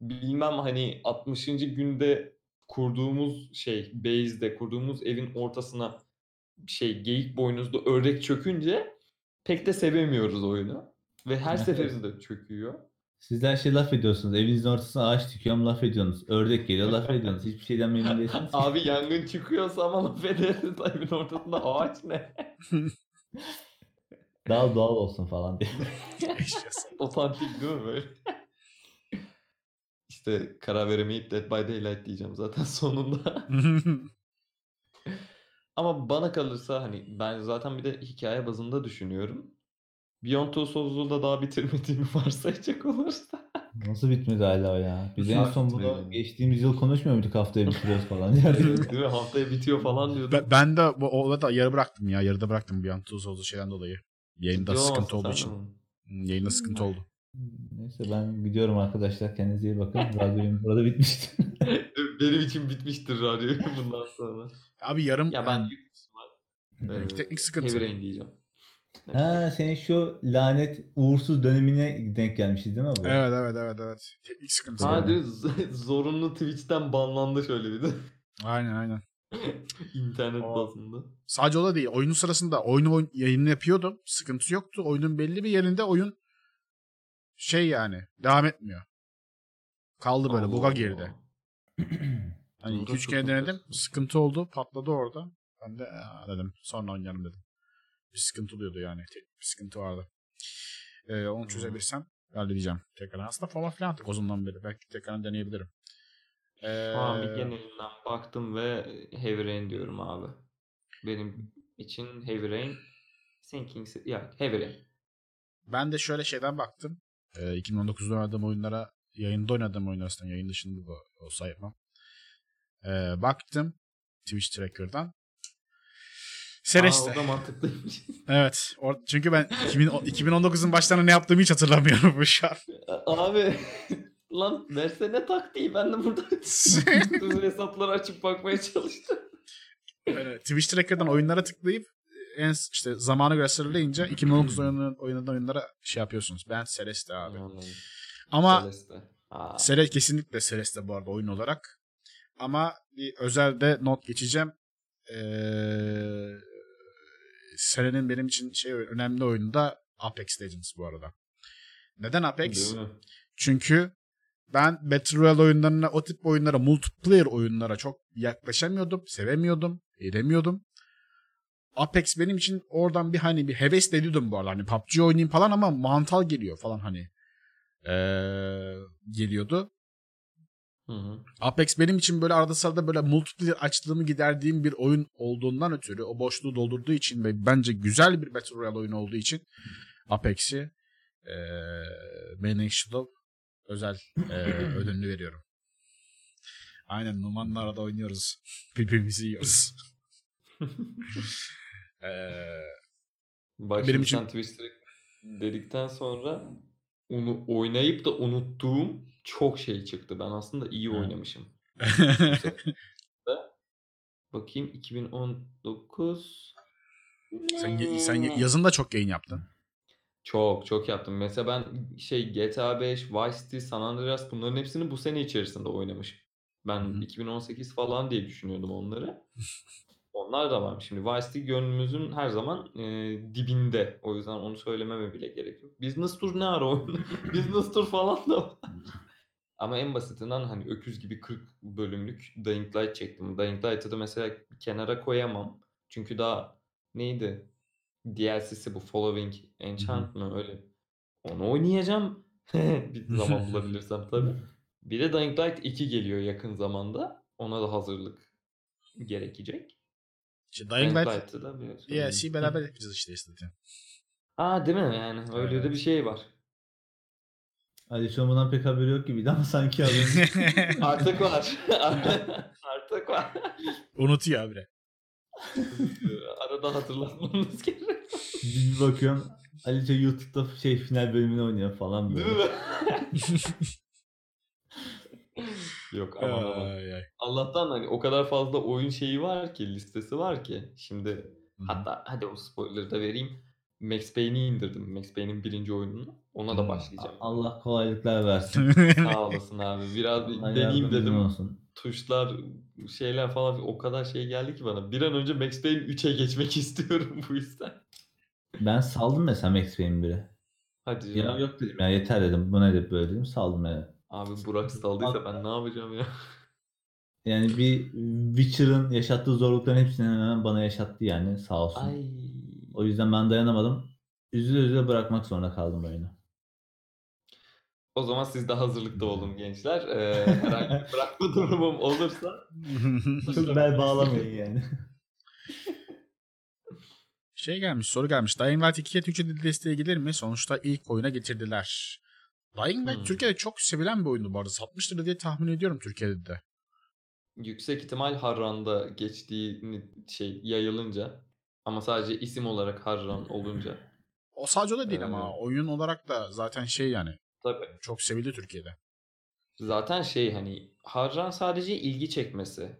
Bilmem hani 60. günde kurduğumuz şey base'de kurduğumuz evin ortasına şey geyik boynuzlu ördek çökünce pek de sevemiyoruz oyunu. Ve her Evet. seferinde çöküyor. Sizler şey laf ediyorsunuz. Evinizin ortasına ağaç dikiyorum laf ediyorsunuz. Ördek geliyor laf ediyorsunuz. Hiçbir şeyden memnun değilsiniz. Abi yangın çıkıyorsa ama laf ederiz evin ortasında ağaç ne? Daha doğal olsun falan diye. Otantik değil mi böyle? İşte karar veremeyip Dead by Daylight diyeceğim zaten sonunda. Ama bana kalırsa hani ben zaten bir de hikaye bazında düşünüyorum. Beyond Two Souls'u da daha bitirmediğimi varsayacak olursa. Nasıl bitmedi hala ya? Biz en son bunu Bitmedi. geçtiğimiz yıl konuşmuyor muyduk haftaya bitiriyoruz falan. Değil mi? Haftaya bitiyor falan diyordum. ben, ben de bu o da yarı bıraktım ya. Yarıda bıraktım an tuz oldu şeyden dolayı. Yayında Ciddi sıkıntı olduğu için. mi? Yayında sıkıntı oldu. Neyse ben gidiyorum arkadaşlar. Kendinize iyi bakın. Radyom burada bitmişti. Benim için bitmiştir radyo bundan sonra. Abi yarım Ya ben yani ihtimal, Teknik- sıkıntı. Heavy diyeceğim. ha senin şu lanet uğursuz dönemine denk gelmişti değil mi bu? evet evet evet evet. Teknik sıkıntı. Hadi z- zorunlu Twitch'ten banlandı şöyle bir de. Aynen aynen. İnternet O- bazında. Sadece o da değil. Oyunun sırasında oyunu oyun, yayını yapıyordum. Sıkıntı yoktu. Oyunun belli bir yerinde oyun şey yani devam etmiyor. Kaldı böyle buga Allah girdi. Allah. Hani Buga 2-3 kere denedim. Sıkıntı oldu. Patladı orada. Ben de dedim. Sonra oynayalım dedim. Bir sıkıntı oluyordu yani. Tek bir sıkıntı vardı. Ee, onu çözebilirsem halledeceğim. Tekrar. Aslında falan filan attık o zamandan beri. Belki tekrar deneyebilirim. Ee, Şu an bir genelinden baktım ve Heavy Rain diyorum abi. Benim için Heavy Rain Sinking ya Heavy Rain. Ben de şöyle şeyden baktım. Ee, 2019'da oynadığım oyunlara yayında oynadığım oyun arasında yayın dışında bu olsa yapmam. Ee, baktım Twitch Tracker'dan. Celeste. Aa, o da mantıklıymış. Evet. Or- çünkü ben 2000 2019'un başlarında ne yaptığımı hiç hatırlamıyorum bu şu an. abi lan versene taktiği ben de burada hesapları açıp bakmaya çalıştım. Twitch Tracker'dan oyunlara tıklayıp en işte zamana göre sıralayınca 2019 oyunun oynanan oyunlara şey yapıyorsunuz. Ben Celeste abi. Anladım. Ama Celeste. Aa, Celeste kesinlikle Celeste bu arada oyun olarak. Ama bir özelde not geçeceğim. Ee, senenin benim için şey önemli oyunu da Apex Legends bu arada. Neden Apex? Çünkü ben Battle Royale oyunlarına, o tip oyunlara, multiplayer oyunlara çok yaklaşamıyordum, sevemiyordum, edemiyordum. Apex benim için oradan bir hani bir heves ediyordum bu arada. Hani PUBG oynayayım falan ama mantal geliyor falan hani. Ee, geliyordu. Hı hı. Apex benim için böyle arada sırada böyle multiplayer açlığımı giderdiğim bir oyun olduğundan ötürü o boşluğu doldurduğu için ve bence güzel bir Battle Royale oyunu olduğu için Apex'i e, Managed özel e, ödülünü veriyorum. Aynen Numan'la arada oynuyoruz. Birbirimizi yiyoruz. Eee Bak Benim için- sen Twister dedikten sonra onu oynayıp da unuttuğum çok şey çıktı. Ben aslında iyi oynamışım. Bakayım 2019 sen, sen yazın da çok yayın yaptın. Çok çok yaptım. Mesela ben şey GTA 5, Vice City, San Andreas bunların hepsini bu sene içerisinde oynamışım. Ben Hı hı. 2018 falan diye düşünüyordum onları. Onlar da var. Şimdi Vice City gönlümüzün her zaman e, dibinde. O yüzden onu söylememe bile gerek yok. Business Tour ne ara oyun? Business Tour falan da var. Ama en basitinden hani öküz gibi 40 bölümlük Dying Light çektim. Dying Light'ı da mesela kenara koyamam. Çünkü daha neydi? DLC'si bu Following Enchant mı öyle. Onu oynayacağım. Bir zaman bulabilirsem tabii. Bir de Dying Light 2 geliyor yakın zamanda. Ona da hazırlık gerekecek. İşte Dying Light Light'ı da bir DLC beraber yapacağız işte istedim. Aa değil mi yani? Öyle de Evet. bir şey var. Ali şu an bundan pek haberi yok gibiydi ama sanki haberi. Artık var. Artık var. Unutuyor abi. Arada hatırlatmamız gerek. bir bakıyorum Ali YouTube'da şey final bölümünü oynuyor falan Değil böyle. mi? Yok aman aman. Ay, ay. Allah'tan hani o kadar fazla oyun şeyi var ki, listesi var ki. Şimdi Hı hı. hatta hadi o spoiler'ı da vereyim. Max Payne'i indirdim. Max Payne'in birinci oyununu. Ona da başlayacağım. Allah kolaylıklar versin. Sağ olasın abi. Biraz bir Allah deneyeyim dedim. olsun. Tuşlar, şeyler falan o kadar şey geldi ki bana. Bir an önce Max Payne 3'e geçmek istiyorum bu yüzden. Ben saldım mesela Max Payne 1'i. Hadi Ya canım. yok dedim ya yeter dedim. Bu nedir böyle dedim. Saldım yani. Abi Burak saldıysa ben ne yapacağım ya? Yani bir Witcher'ın yaşattığı zorlukların hepsini hemen bana yaşattı yani sağ olsun. Ay. O yüzden ben dayanamadım. Üzüle üzüle bırakmak zorunda kaldım oyunu. O zaman siz de hazırlıkta olun gençler. Ee, herhangi bir bırakma durumum olursa Çok bel bağlamayın yani. Şey gelmiş, soru gelmiş. Dying Light 2'ye Türkçe dil desteği gelir mi? Sonuçta ilk oyuna getirdiler. Dying Light Hmm. Türkiye'de çok sevilen bir oyundu bu arada. Satmıştır diye tahmin ediyorum Türkiye'de de. yüksek ihtimal Harran'da geçtiğini şey yayılınca ama sadece isim olarak Harran olunca O sadece o da değil Ee, ama oyun olarak da zaten şey yani Tabii. çok sevildi Türkiye'de. Zaten şey hani harcan sadece ilgi çekmesi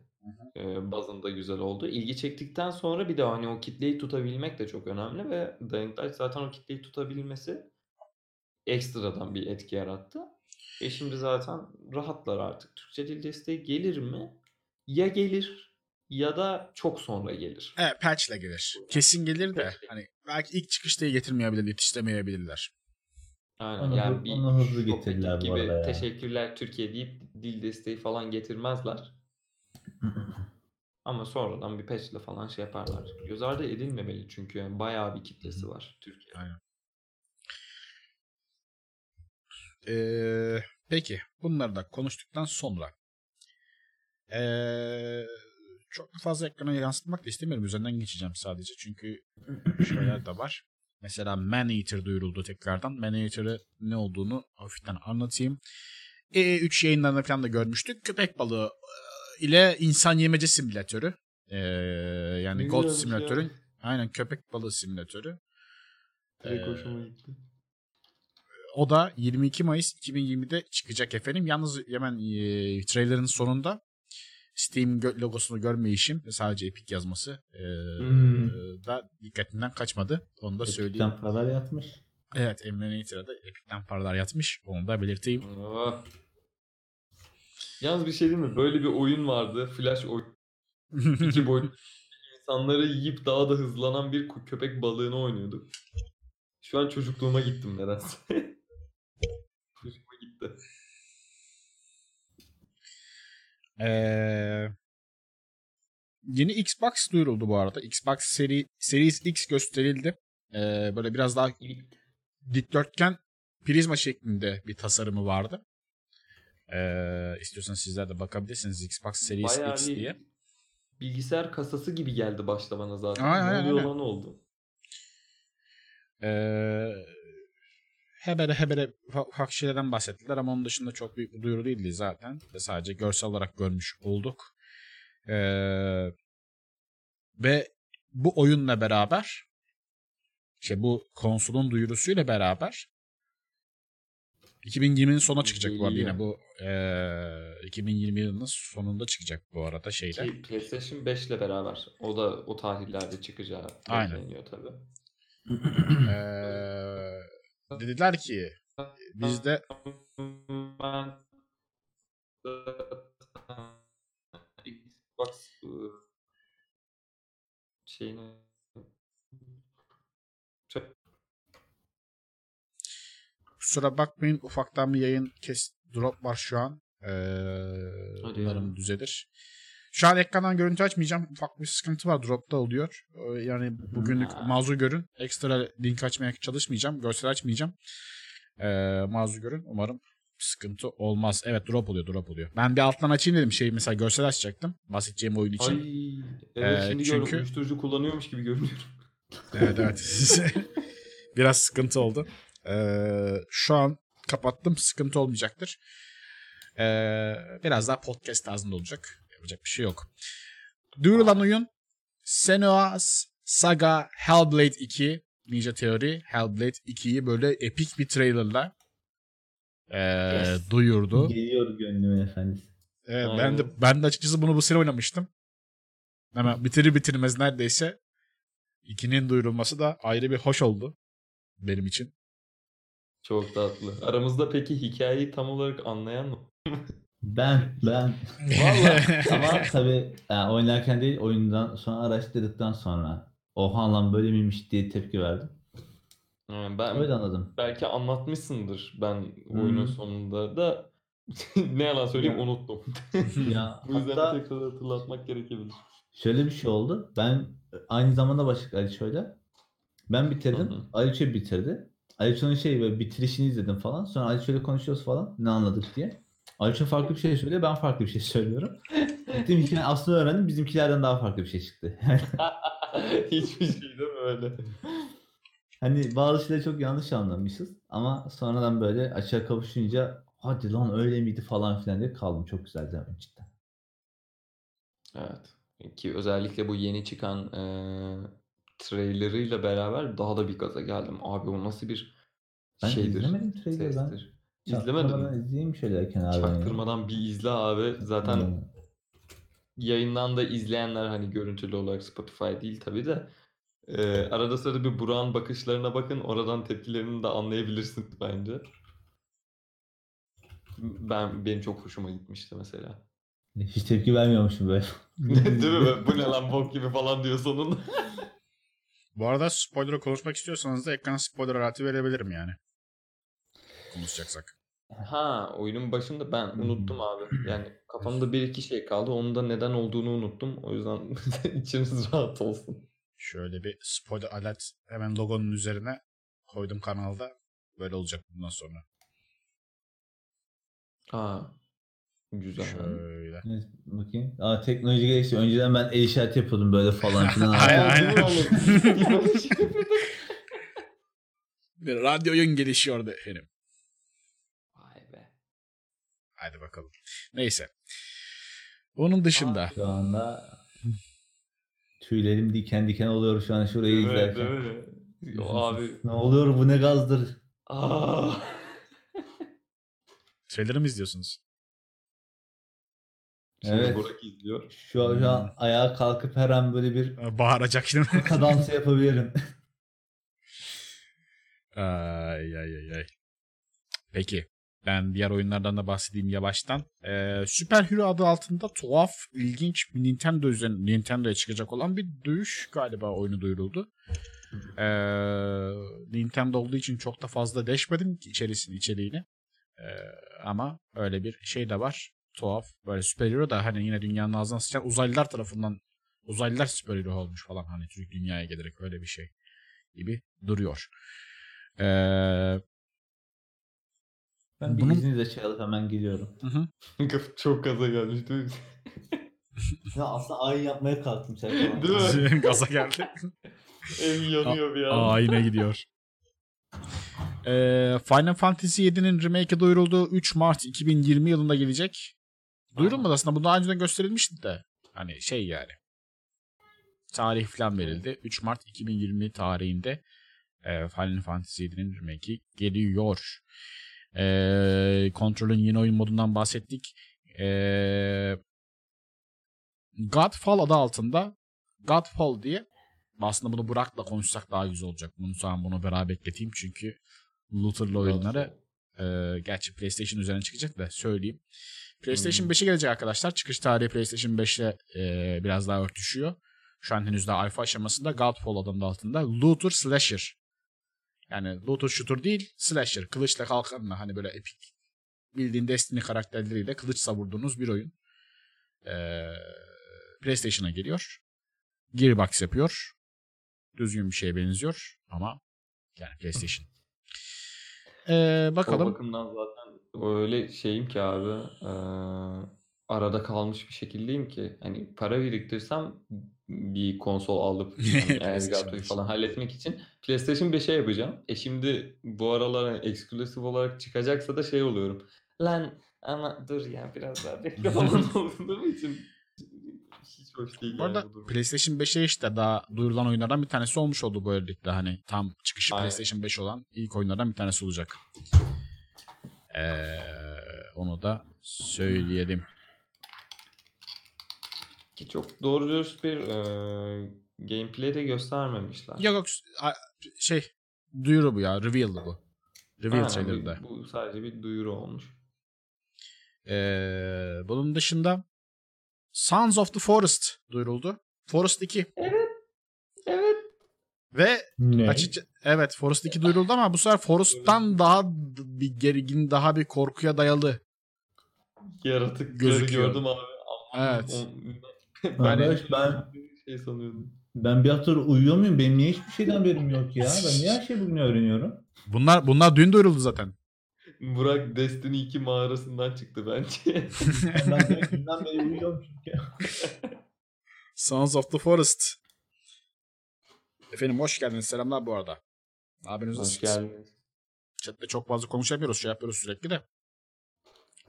e, bazında güzel oldu. İlgi çektikten sonra bir de hani o kitleyi tutabilmek de çok önemli ve Dying Light zaten o kitleyi tutabilmesi ekstradan bir etki yarattı. E şimdi zaten rahatlar artık. Türkçe dil desteği gelir mi? Ya gelir ya da çok sonra gelir. Evet patch'le gelir. Kesin gelir de Patch'le. hani belki ilk çıkışta getirmeyebilir, yetiştiremeyebilirler. Aynen Onu yani bir onu hızlı getirirler bu gibi arada ya. teşekkürler Türkiye deyip dil desteği falan getirmezler. Ama sonradan bir patchle falan şey yaparlar. Göz ardı edilmemeli çünkü yani bayağı bir kitlesi var Türkiye'de. Aynen. Ee, peki bunları da konuştuktan sonra ee, çok fazla ekrana yansıtmak da istemiyorum. Üzerinden geçeceğim sadece. Çünkü şeyler de var. Mesela Man-Eater duyuruldu tekrardan. Man-Eater'ı ne olduğunu hafiften anlatayım. E3 yayınlarında falan da görmüştük. Köpek balığı ile insan yemece simülatörü. Ee, yani güzelmiş ya. simülatörün aynen köpek balığı simülatörü. Direkt Ee, hoşuma gitti. O da 22 Mayıs 2020'de çıkacak efendim. Yalnız hemen e, trailerın sonunda Steam logosunu görmeyişim ve sadece Epic yazması e, Hmm. da dikkatimden kaçmadı. Onu da söyleyeyim. Epic'ten paralar yatmış. Evet Emrenator'a da Epic'ten paralar yatmış. Onu da belirteyim. Ah. Yalnız bir şey değil mi? Böyle bir oyun vardı. Flash oyun. İki boyutlu insanları yiyip daha da hızlanan bir köpek balığını oynuyorduk. Şu an çocukluğuma gittim nedense. Gitti. Ee, yeni Xbox duyuruldu bu arada. Xbox seri, Series X gösterildi. Ee, böyle biraz daha dikdörtgen prizma şeklinde bir tasarımı vardı. Ee, istiyorsanız sizler de bakabilirsiniz Xbox Series Bayağı X diye. bilgisayar kasası gibi geldi başta bana zaten. Aynen, ne oluyor aynen. lan oldu? Ee, hebere hebere ufak şeylerden bahsettiler ama onun dışında çok büyük bir duyuru değildi zaten. Sadece görsel olarak görmüş olduk. Ee, ve bu oyunla beraber işte bu konsolun duyurusuyla beraber 2020'nin sonuna çıkacak bu arada yine bu ee, 2020 yılının sonunda çıkacak bu arada şeyler. Ki PlayStation 5 ile beraber. O da o tarihlerde çıkacağı Aynen. bekleniyor tabii. Ee, dediler ki bizde Xbox şeyini Kusura bakmayın ufaktan bir yayın kes drop var şu an. Ee, umarım düzelir. Şu an ekrandan görüntü açmayacağım. Ufak bir sıkıntı var. Dropta oluyor. Ee, Yani bugünlük mazur görün. Ekstra link açmaya çalışmayacağım. Görsel açmayacağım. Ee, mazur görün. Umarım sıkıntı olmaz. Evet drop oluyor drop oluyor. Ben bir alttan açayım dedim. Şey mesela görsel açacaktım. Bahsedeceğim oyun için. Ay evet Ee, şimdi çünkü- uyuşturucu kullanıyormuş gibi görünüyor. Evet evet. Biraz sıkıntı oldu. Ee, şu an kapattım. Sıkıntı olmayacaktır. Ee, biraz daha podcast tarzında olacak. Yapacak bir şey yok. Duyurulan oyun Senua's Saga Hellblade 2 Ninja Theory Hellblade 2'yi böyle epik bir trailerla ee, Yes. duyurdu. Geliyor gönlümün efendisi. Evet, ben de ben de açıkçası bunu bu sene oynamıştım. Hemen bitirir bitirmez neredeyse 2'nin duyurulması da ayrı bir hoş oldu benim için. Çok tatlı. Aramızda peki hikayeyi tam olarak anlayan mı? Ben, ben. Vallahi. Ama tabii yani oynarken değil oyundan sonra araştırdıktan sonra oha lan böyle miymiş diye tepki verdim. Yani ben Öyle anladım. belki anlatmışsındır ben oyunun Hmm. sonunda da ne yalan söyleyeyim Ya. unuttum. Ya Bu yüzden hatta tekrar hatırlatmak gerekebilir. şöyle bir şey oldu. Ben aynı zamanda başladık Aliço'yla. Ben bitirdim. Hı hı. Aliço bitirdi. Aliço'nun şey böyle bitirişini izledim falan. Sonra Aliço'yla konuşuyoruz falan. Ne anladık diye. Aliço farklı bir şey söylüyor. Ben farklı bir şey söylüyorum. Gittim hikayenin aslını öğrendim. Bizimkilerden daha farklı bir şey çıktı. Hiçbir şey değil mi öyle? Hani bazı şeyleri çok yanlış anlamışız ama sonradan böyle açığa kavuşunca hadi lan öyle miydi falan filan diye kaldım. Çok güzeldi ama cidden. Evet. Ki özellikle bu yeni çıkan eee trailerıyla beraber daha da bir gaza geldim. Abi o nasıl bir Ben şeydir, izlemedim trailer'ı ben. İzlemedin Çaktırmadan mi? izleyeyim şöyle kenardan. ya. Çaktırmadan bir izle abi. Zaten Hmm. yayından da izleyenler hani görüntülü olarak Spotify değil tabii de e, arada sırada bir Burak'ın bakışlarına bakın. Oradan tepkilerini de anlayabilirsin bence. Ben benim çok hoşuma gitmişti mesela. Hiç tepki vermiyormuşum böyle. Değil mi? Bu ne lan bok gibi falan diyor sonunda. Bu arada spoiler'ı konuşmak istiyorsanız da ekrana spoiler aleti verebilirim yani. Konuşacaksak. Ha oyunun başında ben unuttum abi. Yani kafamda bir iki şey kaldı. Onun da neden olduğunu unuttum. O yüzden içiniz rahat olsun. Şöyle bir spoiler alert hemen logonun üzerine koydum kanalda. Böyle olacak bundan sonra. Ha. Güzel. Şöyle. Evet, bakayım. Aa teknoloji gelişti. Önceden ben el işareti yapıyordum böyle falan filan. Aynen, Aa, aynen. Bir radyo oyun gelişiyordu efendim. Hadi bakalım. Neyse. Onun dışında. Şu anda tüylerim diken diken oluyor şu an şurayı Değil mi? izlerken. Değil mi? Yo abi. Ne oluyor bu ne gazdır? Aa. Trailer'ı mı izliyorsunuz? Şimdi Evet. Burak izliyor. Şu an, şu an ayağa kalkıp her an böyle bir Bağıracak şimdi. kadansı yapabilirim. ay ay ay ay. Peki. Ben diğer oyunlardan da bahsedeyim yavaştan. Ee, Super Hero adı altında tuhaf, ilginç bir Nintendo üzerine Nintendo'ya çıkacak olan bir dövüş galiba oyunu duyuruldu. Ee, Nintendo olduğu için çok da fazla deşmedim içerisini içeriğini. Ee, ama öyle bir şey de var. Tuhaf. Böyle Super Hero da hani yine dünyanın ağzına sıçan uzaylılar tarafından uzaylılar Super Hero olmuş falan hani Türk dünyaya gelerek öyle bir şey gibi duruyor. Ee, Ben bir Bunun- izninizle şey alıp hemen geliyorum. hı hı. Çok gaza gelmiş değil mi? Ya aslında ayın yapmaya kalktım sen. Değil mi? Gaza geldi. Ev yanıyor bir an. Aa yine gidiyor. Ee, Final Fantasy 7'nin remake'i duyuruldu. 3 Mart 2020 yılında gelecek. Duyurulmadı aslında. Bu daha önceden gösterilmişti de. Hani şey yani. Tarih falan verildi. 3 Mart 2020 tarihinde e, Final Fantasy 7'nin remake'i geliyor. E, kontrolün yeni oyun modundan bahsettik. E, Godfall adı altında Godfall diye aslında bunu Burak'la konuşsak daha güzel olacak. Bunu sonra bunu beraber bekleteyim çünkü Luther'lı oyunları e, gerçi PlayStation üzerine çıkacak da söyleyeyim. PlayStation Hmm. 5'e gelecek arkadaşlar. Çıkış tarihi PlayStation 5'le e, biraz daha örtüşüyor. Şu an henüz daha alfa aşamasında Godfall adında altında Luther Slasher. Yani Luther shooter değil Slasher. Kılıçla kalkanla hani böyle epik bildiğin Destiny karakterleriyle kılıç savurduğunuz bir oyun. E, PlayStation'a geliyor. Gearbox yapıyor. Düzgün bir şeye benziyor ama yani PlayStation. Ee, O bakalım. bakımdan zaten öyle şeyim ki abi eee, arada kalmış bir şekildeyim ki hani para biriktirsem bir konsol alıp Elgato'yu beş. falan halletmek için PlayStation 5'e yapacağım. E şimdi bu aralar hani eksklusif olarak çıkacaksa da şey oluyorum. Lan ama dur ya biraz daha bekle falan olduğum için hiç hoş değil Bu yani arada bu durum. PlayStation 5'e işte daha duyurulan oyunlardan bir tanesi olmuş oldu böylelikle. Hani tam çıkışı Aynen. PlayStation 5 olan ilk oyunlardan bir tanesi olacak. Ee, onu da söyleyelim. Ki çok doğru dürüst bir eee gameplay de göstermemişler. Yok yok şey duyuru bu ya. Reveal'dı bu. Reveal trailer'da. bu, sadece bir duyuru olmuş. Ee, bunun dışında Sons of the Forest duyuruldu. Forest 2. Evet. Ve Ne? Açıkça evet Forest 2 duyuruldu ama bu sefer Forest'tan daha bir gergin, daha bir korkuya dayalı. Yaratıkları Gözüküyor. gördüm abi. Aman, Evet. O- Arkadaş ben şey sanıyordum. ben bir haftadır uyuyor muyum? Benim niye hiçbir şeyden haberim yok ya? Ben niye her şeyi bugün öğreniyorum? Bunlar bunlar dün duyuruldu zaten. Burak Destiny 2 mağarasından çıktı bence. Ben direkt günden beri uyuyorum çünkü. Sons of the Forest. Efendim hoş geldiniz. Selamlar bu arada. Abiniz Hoş geldiniz. Chatte çok fazla konuşamıyoruz. Şey yapıyoruz sürekli de.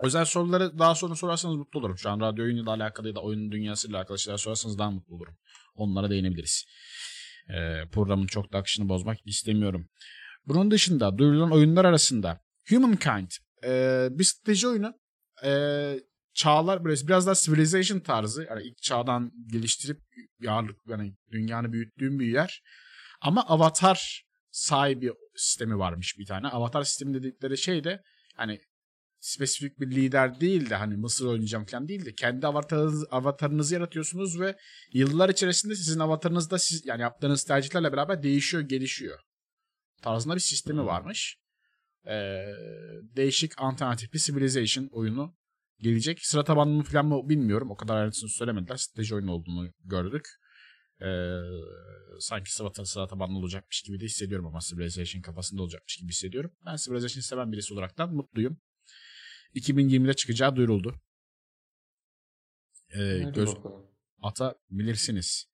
Özel soruları daha sonra sorarsanız mutlu olurum. Şu an radyo oyunuyla alakalı ya da oyunun dünyasıyla alakalı şeyler sorarsanız daha mutlu olurum. Onlara değinebiliriz. Ee, programın çok da akışını bozmak istemiyorum. Bunun dışında duyurulan oyunlar arasında Humankind ee, bir strateji oyunu. Ee, çağlar böyle biraz daha civilization tarzı. Yani ilk çağdan geliştirip yarlık yani dünyanı büyüttüğün bir yer. Ama avatar sahibi sistemi varmış bir tane. Avatar sistemi dedikleri şey de hani spesifik bir lider değil de hani Mısır oynayacağım falan değil de kendi avatarınızı, avatarınızı yaratıyorsunuz ve yıllar içerisinde sizin avatarınız da siz yani yaptığınız tercihlerle beraber değişiyor, gelişiyor. Tarzında bir sistemi varmış. Ee, değişik alternatif bir civilization oyunu gelecek. Sıra tabanlı mı falan mı bilmiyorum. O kadar ayrıntısını söylemediler. Strateji oyunu olduğunu gördük. Ee, sanki sıra, sıra tabanlı olacakmış gibi de hissediyorum ama Civilization kafasında olacakmış gibi hissediyorum. Ben Civilization'ı seven birisi olaraktan mutluyum. 2020'de çıkacağı duyuruldu. Ee, Hadi göz bakalım. atabilirsiniz.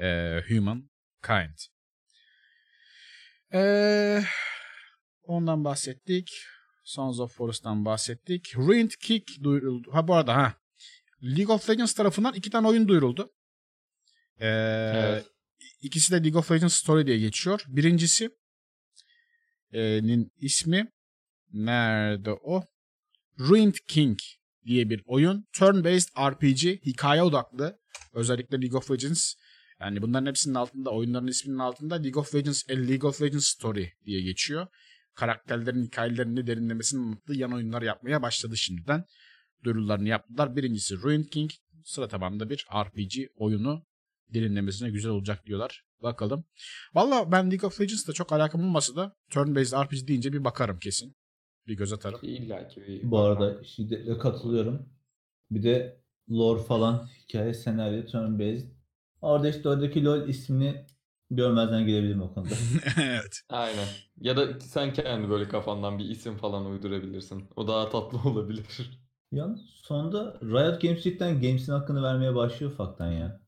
Ee, Humankind. Ee, ondan bahsettik. Sons of Forest'tan bahsettik. Ruined Kick duyuruldu. Ha bu arada ha. League of Legends tarafından iki tane oyun duyuruldu. Ee, Evet. İkisi de League of Legends Story diye geçiyor. Birincisi e, nin ismi nerede o? Ruined King diye bir oyun. Turn-based RPG, hikaye odaklı. Özellikle League of Legends. Yani bunların hepsinin altında, oyunların isminin altında League of Legends, League of Legends Story diye geçiyor. Karakterlerin hikayelerini derinlemesine anlattığı yan oyunlar yapmaya başladı şimdiden. Duyurularını yaptılar. Birincisi Ruined King. Sıra tabanında bir RPG oyunu derinlemesine güzel olacak diyorlar. Bakalım. Valla ben League of Legends'da çok alakam olmasa da turn-based RPG deyince bir bakarım kesin. Bir göz atarım. İlla ki bir Bu arada şiddetle katılıyorum. Bir de lore falan, hikaye, senaryo, turn based. Orada işte oradaki LoL ismini görmezden gelebilirim o konuda. evet. Aynen. Ya da sen kendi böyle kafandan bir isim falan uydurabilirsin. O daha tatlı olabilir. Yalnız sonunda Riot Games cidden Games'in hakkını vermeye başlıyor ufaktan ya.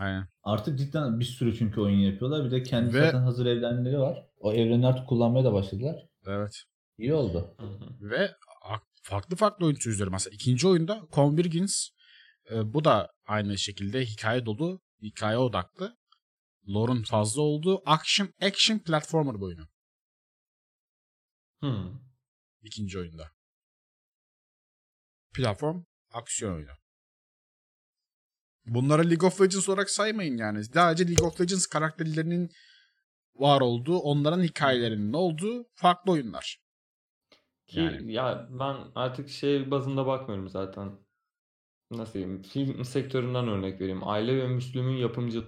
Aynen. Artık cidden bir sürü çünkü oyun yapıyorlar. Bir de kendi Ve- zaten hazır evrenleri var. O evreni artık kullanmaya da başladılar. Evet. İyi oldu. Hı hı. Ve farklı farklı oyun türleri. Mesela ikinci oyunda Convergence e, bu da aynı şekilde hikaye dolu, hikaye odaklı. Lore'un fazla olduğu action action platformer bir oyunu. Hı. ikinci oyunda. Platform aksiyon oyunu. Bunları League of Legends olarak saymayın yani. Sadece League of Legends karakterlerinin var olduğu, onların hikayelerinin olduğu farklı oyunlar. Ki Yani. ya ben artık şey bazında bakmıyorum zaten. Nasıl diyeyim? Film sektöründen örnek vereyim. Aile ve Müslüm'ün yapımcı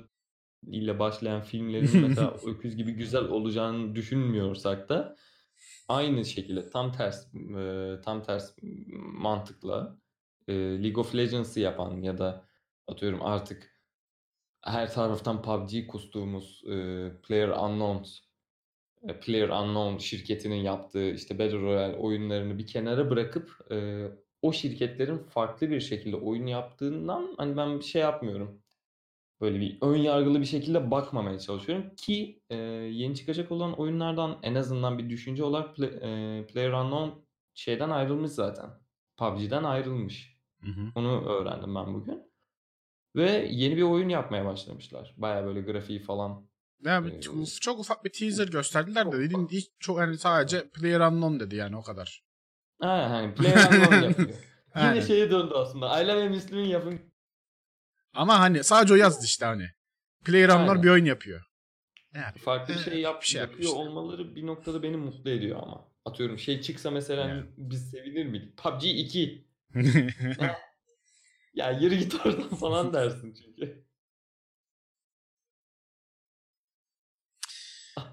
ile başlayan filmlerin mesela Öküz gibi güzel olacağını düşünmüyorsak da aynı şekilde tam ters e, tam ters mantıkla e, League of Legends'ı yapan ya da atıyorum artık her taraftan PUBG kustuğumuz e, Player Unknown e, Player Unknown şirketinin yaptığı işte Battle Royale oyunlarını bir kenara bırakıp e, o şirketlerin farklı bir şekilde oyun yaptığından hani ben bir şey yapmıyorum. Böyle bir ön yargılı bir şekilde bakmamaya çalışıyorum ki e, yeni çıkacak olan oyunlardan en azından bir düşünce olarak Pla- e, Player Unknown şeyden ayrılmış zaten. PUBG'den ayrılmış. Hı hı. Onu öğrendim ben bugün. Ve yeni bir oyun yapmaya başlamışlar. Baya böyle grafiği falan. Ya, Ee, çok, ufak bir teaser gösterdiler de ufak. hiç çok yani sadece Player Unknown dedi yani o kadar. Ha, hani Player Unknown yapıyor. Yine Aynen. şeye döndü aslında. Ayla ve Müslüm'ün yapım Ama hani sadece o yazdı işte hani. Player Unknown Aynen. bir oyun yapıyor. Yapıyor? farklı bir Evet, şey yap, bir şey yapıyor yapmışlar. olmaları bir noktada beni mutlu ediyor ama. Atıyorum şey çıksa mesela Yani. biz sevinir miydik? PUBG 2. Ya yürü git oradan falan dersin çünkü.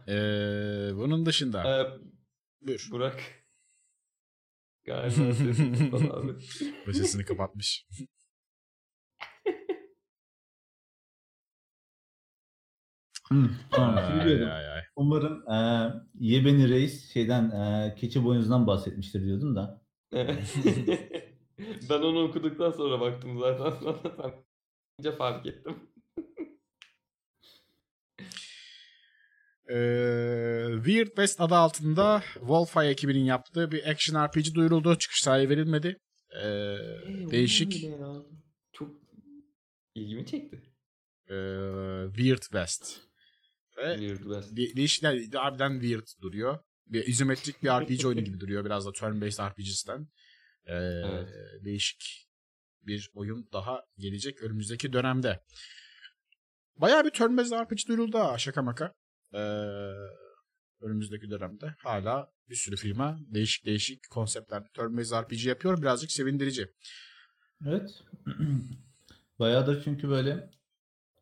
Ee, bunun dışında. Ee, Buyur. Burak. Galiba sesini kapat abi. Ve sesini kapatmış. Hı, tamam. Ay, ay, ay. Umarım eee Yebeni Reis şeyden eee keçi boynuzundan bahsetmiştir diyordum da. ben onu okuduktan sonra baktım zaten. Sonra fark ettim. Ee, Weird West adı altında Wolfeye ekibinin yaptığı bir action RPG duyuruldu. Çıkış tarihi verilmedi. Ee, Ee, değişik. Çok ilgimi çekti. e, Weird West. Ve Weird West. de- değişik yani harbiden weird duruyor. Bir izometrik bir RPG oyunu gibi duruyor. Biraz da turn-based RPG'sinden. Ee, Evet. Değişik bir oyun daha gelecek önümüzdeki dönemde. Bayağı bir turn-based RPG duyuruldu ha şaka maka. Ee, önümüzdeki dönemde hala bir sürü firma değişik değişik konseptlerde turn-based RPG yapıyor. Birazcık sevindirici. Evet. Bayağıdır çünkü böyle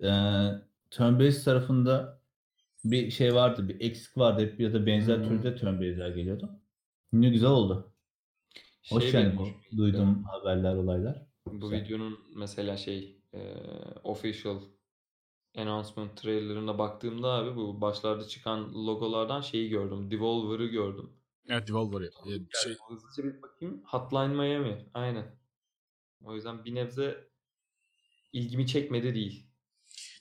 e, turn-based tarafında bir şey vardı, bir eksik vardı hep ya da benzer Hmm. türde turn-based'ler geliyordu. Yine güzel oldu. Hoş Şey yani bu benim- duyduğum haberler, olaylar. Bu Güzel. videonun mesela şey e, official announcement trailerına baktığımda abi bu başlarda çıkan logolardan şeyi gördüm. Devolver'ı gördüm. Evet Devolver. Ee, şey, Hızlıca bir bakayım. Hotline Miami. Aynen. O yüzden bir nebze ilgimi çekmedi değil.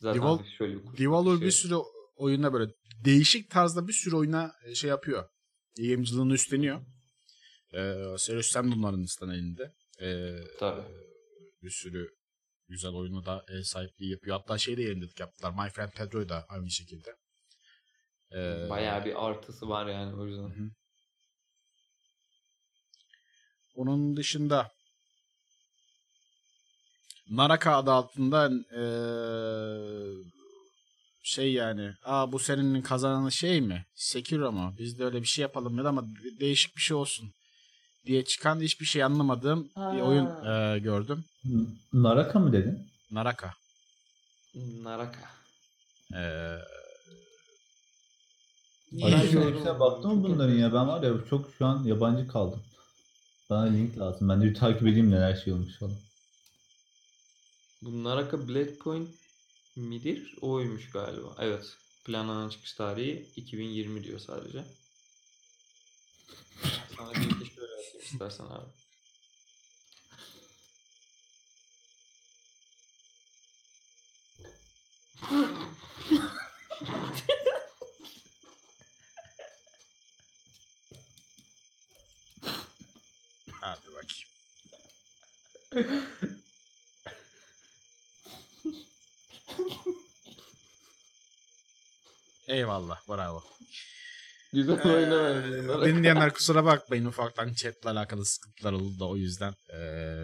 Zaten Devol- şöyle bir Devolver bakışı. bir sürü oyuna böyle değişik tarzda bir sürü oyuna şey yapıyor. Yayıncılığını üstleniyor. Ee, Serious Sam de onların listan elinde. Ee, Tabii. bir sürü güzel oyunu da ev sahipliği yapıyor. Hatta şey de yayınladık yaptılar. My Friend Pedro'yu da aynı şekilde. Ee, Bayağı bir artısı var yani o yüzden. hı. Onun dışında Naraka adı altında eee, şey yani aa bu senin kazananı şey mi? Sekiro mu? Biz de öyle bir şey yapalım ya ama de- değişik bir şey olsun diye çıkan hiçbir şey anlamadığım bir oyun Ha. eee, gördüm. Naraka mı dedin? Naraka. Naraka. Acı gördüm hepsine baktın mı bunların ya? Ben var ya çok şu an yabancı kaldım. Bana link lazım. Ben de bir takip edeyim neler şey olmuş falan. Bu Naraka Blade Point midir? Oymuş galiba. Evet. Planlanan çıkış tarihi 2020 diyor sadece. Sana istersen abi. hadi bakayım. Eyvallah bravo. Güzel oyuna benziyor Naraka. Dinleyenler kusura bakmayın ufaktan chatle alakalı sıkıntılar oldu da o yüzden eee,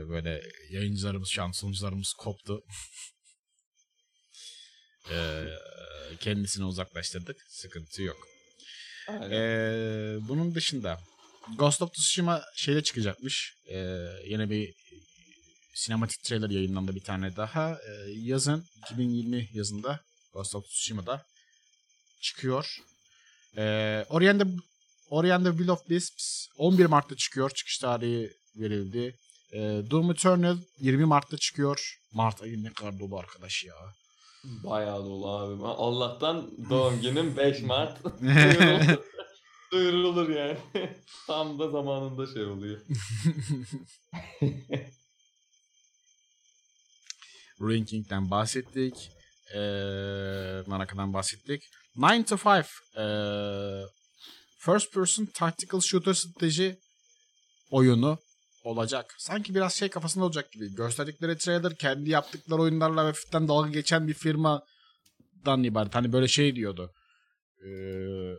böyle yayıncılarımız şu an sunucularımız koptu. Eee, kendisini uzaklaştırdık. Sıkıntı yok. Eee, bunun dışında Ghost of Tsushima şeyde çıkacakmış. Eee yine bir sinematik trailer yayınlandı bir tane daha. Eee, yazın 2020 yazında Ghost of Tsushima'da çıkıyor. Eee Oriente Will of Wisps 11 Mart'ta çıkıyor. Çıkış tarihi verildi. Eee Doom Eternal 20 Mart'ta çıkıyor. Mart ayı ne kadar dolu arkadaş ya. Bayağı dolu abi. Allah'tan doğum günüm 5 Mart. Duyurulur. Duyurulur yani. Tam da zamanında şey oluyor. Ruin King'den bahsettik. Ee, Naraka'dan bahsettik. 9 to 5 ee, First Person Tactical Shooter strateji oyunu olacak. Sanki biraz şey kafasında olacak gibi. Gösterdikleri trailer kendi yaptıkları oyunlarla hafiften dalga geçen bir firmadan ibaret. Hani böyle şey diyordu. Ee,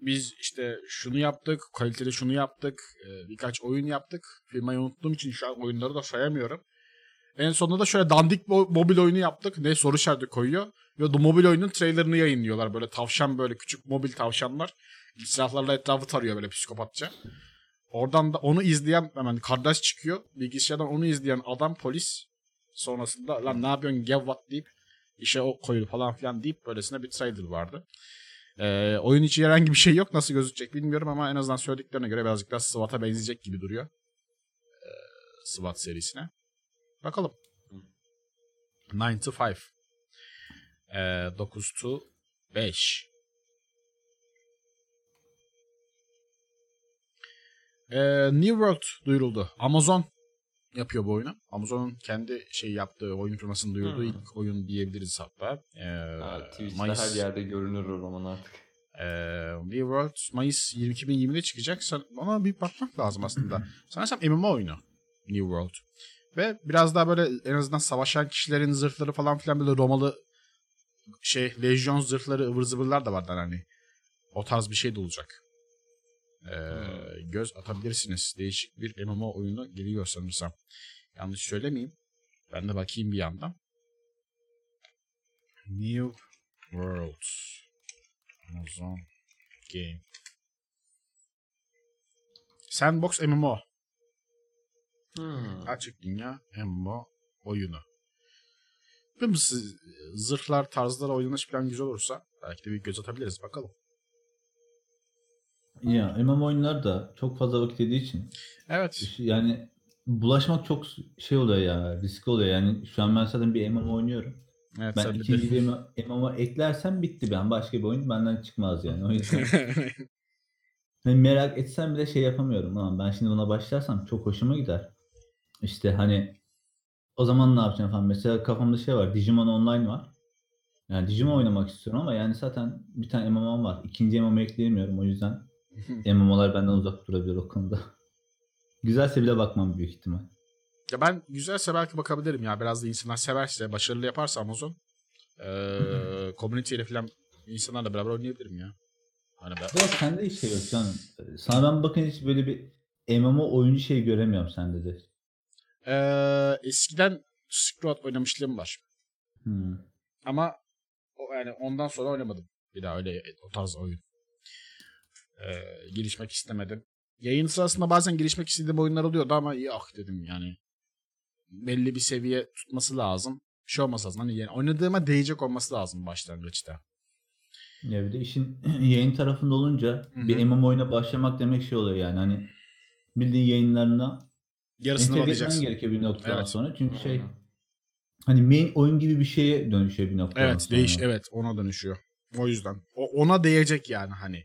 biz işte şunu yaptık, kaliteli şunu yaptık, e, birkaç oyun yaptık. Firmayı unuttuğum için şu an oyunları da sayamıyorum. En sonunda da şöyle dandik mo- mobil oyunu yaptık. Ne soru işareti koyuyor. Ve o mobil oyunun trailerını yayınlıyorlar. Böyle tavşan böyle küçük mobil tavşanlar. Silahlarla etrafı tarıyor böyle psikopatça. Oradan da onu izleyen hemen kardeş çıkıyor. Bilgisayardan onu izleyen adam polis. Sonrasında lan ne yapıyorsun gevvat deyip işe o koyul falan filan deyip böylesine bir trailer vardı. Ee, oyun içi herhangi bir şey yok. Nasıl gözükecek bilmiyorum ama en azından söylediklerine göre birazcık daha SWAT'a benzeyecek gibi duruyor. Ee, SWAT serisine. Bakalım. 9 to 5. Ee, 9 to 5. Ee, New World duyuruldu. Amazon yapıyor bu oyunu. Amazon'un kendi şey yaptığı oyun firmasının duyurduğu Hmm. ilk oyun diyebiliriz hatta. Ee, Ha, Twitch'te Mayıs- her yerde görünür o zaman artık. ee, New World Mayıs 2020'de çıkacak. Sen- Ona bir bakmak lazım aslında. Sanırsam MMO oyunu New World. Ve biraz daha böyle en azından savaşan kişilerin zırhları falan filan böyle Romalı şey lejyon zırhları ıvır zıvırlar da vardı hani. O tarz bir şey de olacak. Ee, göz atabilirsiniz. Değişik bir MMO oyunu geliyor sanırsam. Yanlış söylemeyeyim. Ben de bakayım bir yandan. New World. Amazon Game. Sandbox MMO. Hmm. Açık dünya MMO oyunu. Siz- zırhlar, tarzlara oynanış falan güzel olursa belki de bir göz atabiliriz bakalım. Ya MMO oyunlar da çok fazla vakit yediği için Evet. yani bulaşmak çok şey oluyor ya riskli oluyor yani şu an ben zaten bir MMO oynuyorum. Evet Ben ikinci bir MMO eklersem bitti ben başka bir oyun benden çıkmaz yani o yüzden hani merak etsem bile şey yapamıyorum ama ben şimdi buna başlarsam çok hoşuma gider. İşte hani o zaman ne yapacağım falan mesela kafamda şey var Digimon Online var. Yani Digimon oynamak istiyorum ama yani zaten bir tane MMO'm var. İkinci MMO ekleyemiyorum o yüzden MMO'lar benden uzak durabilir o konuda. Güzelse bile bakmam büyük ihtimal. ya ben güzelse belki bakabilirim ya. Biraz da insanlar severse, başarılı yaparsa Amazon. Community ile falan insanlarla beraber oynayabilirim ya. Hani ben, Ya sende hiç şey yok canım. Sana ben bakınca hiç böyle bir MMO oyuncu şey göremiyorum sende de. Eee, eskiden Road oynamışlığım var. Hmm. Ama o, yani ondan sonra oynamadım. Bir daha öyle o tarz oyun. Ee, girişmek istemedim. Yayın sırasında bazen girişmek istediğim oyunlar oluyordu ama yok dedim yani. Belli bir seviye tutması lazım. Bir şey olması lazım. Hani yani oynadığıma değecek olması lazım başlangıçta. Ya bir de işin yayın tarafında olunca Hı bir. MMO oyuna başlamak demek şey oluyor yani hani bildiğin yayınlarına Yarısını entegre alacaksın. gerekiyor bir noktadan Evet. sonra. Çünkü şey hani main oyun gibi bir şeye dönüşüyor bir noktadan Evet sonra. değiş evet ona dönüşüyor. O yüzden. O, ona değecek yani hani.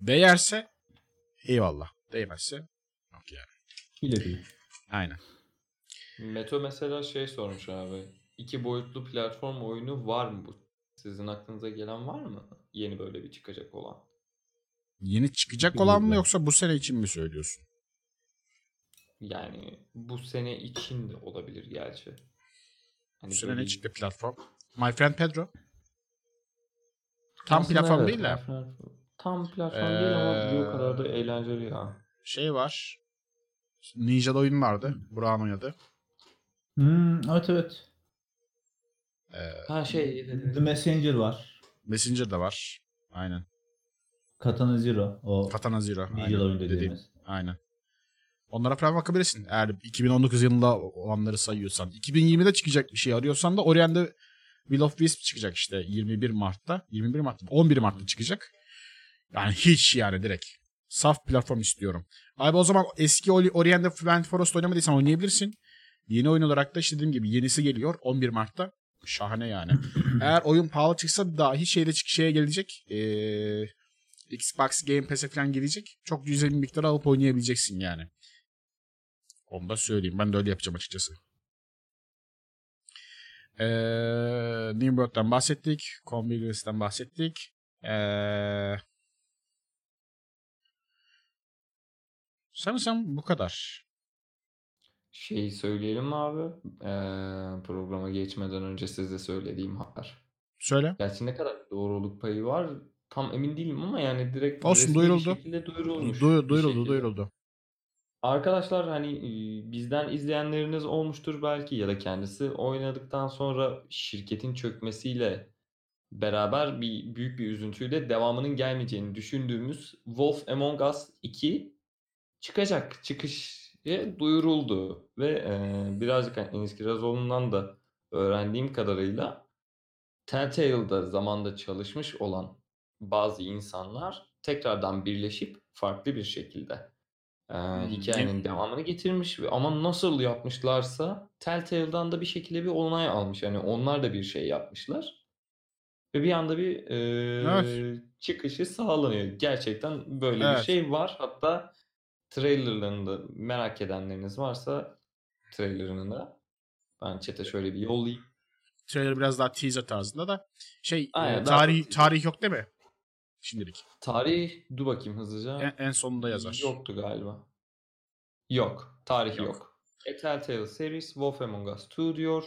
Değerse eyvallah. Değmezse yok yani. Bile değil. Aynen. Meto mesela şey sormuş abi. İki boyutlu platform oyunu var mı bu? Sizin aklınıza gelen var mı? Yeni böyle bir çıkacak olan. Yeni çıkacak Bilmiyorum olan mı yoksa bu sene için mi söylüyorsun? Yani bu sene için de olabilir gerçi. Hani Bu sene ne çıktı platform? My Friend Pedro. Tam Aslında platform evet, değil de Tam platform değil ama bir o kadar da Ee, eğlenceli ya. şey var. Ninja'da oyun vardı. Burak'ın oynadı. Hmm, evet evet. Ee, Ha şey The Messenger var. Messenger'da var. Aynen. Katana Zero. O Katana Zero. Ninja Aynen. oyun Dediğim. dediğimiz. Aynen. Onlara falan bakabilirsin. Eğer 2019 yılında olanları sayıyorsan. 2020'de çıkacak bir şey arıyorsan da Orient'de Will of Wisp çıkacak işte 21 Mart'ta. 21 Mart'ta 11 Mart'ta çıkacak. Yani hiç yani direkt. Saf platform istiyorum. Abi o zaman eski Ori- Orient'de Friend Forest oynamadıysan oynayabilirsin. Yeni oyun olarak da işte dediğim gibi yenisi geliyor 11 Mart'ta. Şahane yani. Eğer oyun pahalı çıksa dahi şeyde çık şeye gelecek. Ee, Xbox Game Pass'e falan gelecek. Çok güzel bir miktar alıp oynayabileceksin yani. Onu da söyleyeyim. Ben de öyle yapacağım açıkçası. Ee, New World'dan bahsettik. Convenience'den bahsettik. Ee, sanırsam bu kadar. Şey söyleyelim abi? Ee, programa geçmeden önce size söylediğim haber. Söyle. Gerçi ne kadar doğruluk payı var tam emin değilim ama yani direkt Olsun, resmi bir duyuruldu. şekilde duyurulmuş. Du- duyuruldu, duyuruldu. Arkadaşlar hani bizden izleyenleriniz olmuştur belki ya da kendisi oynadıktan sonra şirketin çökmesiyle beraber bir büyük bir üzüntüyle devamının gelmeyeceğini düşündüğümüz Wolf Among Us 2 çıkacak. Çıkışı duyuruldu ve e, birazcık hani Enis Kirazoğlu'ndan da öğrendiğim kadarıyla Telltale'da zamanda çalışmış olan bazı insanlar tekrardan birleşip farklı bir şekilde e, hikayenin devamını getirmiş ama nasıl yapmışlarsa Telltale'dan da bir şekilde bir onay almış. Yani onlar da bir şey yapmışlar. Ve bir anda bir e, Evet. çıkışı sağlanıyor. Gerçekten böyle bir Evet. şey var. Hatta trailerlarını da merak edenleriniz varsa trailerını da ben chat'e şöyle bir yollayayım. Trailer biraz daha teaser tarzında da. Şey Aynen, daha tarih çok- tarih yok değil mi? Şimdilik. Tarih dur bakayım hızlıca. En, en sonunda yazar. Yoktu galiba. Yok. Tarih Yok. yok. A Telltale Series, Wolf Among Us 2 diyor.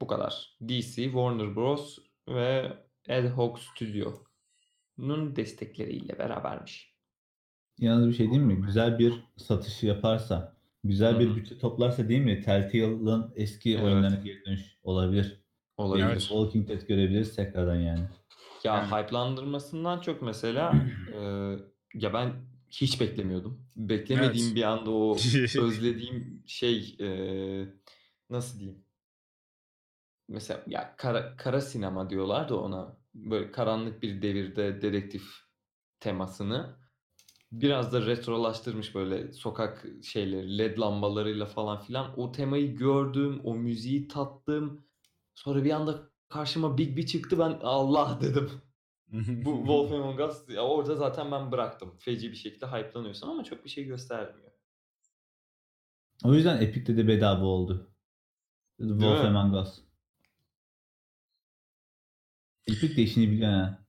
Bu kadar. DC, Warner Bros. ve Ad Hoc Studio'nun destekleriyle berabermiş. Yalnız bir şey diyeyim mi? Güzel bir satışı yaparsa, güzel Hı bir bütçe toplarsa değil mi? Telltale'ın eski Evet. oyunlarına geri dönüş olabilir. Olabilir. Belki Walking Dead görebiliriz tekrardan yani. Ya Yani. hype'landırmasından çok mesela e, ya ben hiç beklemiyordum. Beklemediğim Evet. bir anda o özlediğim şey e, nasıl diyeyim? Mesela ya kara, kara sinema diyorlar da ona böyle karanlık bir devirde dedektif temasını biraz da retrolaştırmış böyle sokak şeyleri led lambalarıyla falan filan o temayı gördüm o müziği tattım sonra bir anda karşıma Big B çıktı ben Allah dedim bu Wolf Among Us ya orada zaten ben bıraktım feci bir şekilde hype'lanıyorsun ama çok bir şey göstermiyor. O yüzden Epic'te de bedava oldu. Wolf? Among Us. Epic de işini biliyor ha.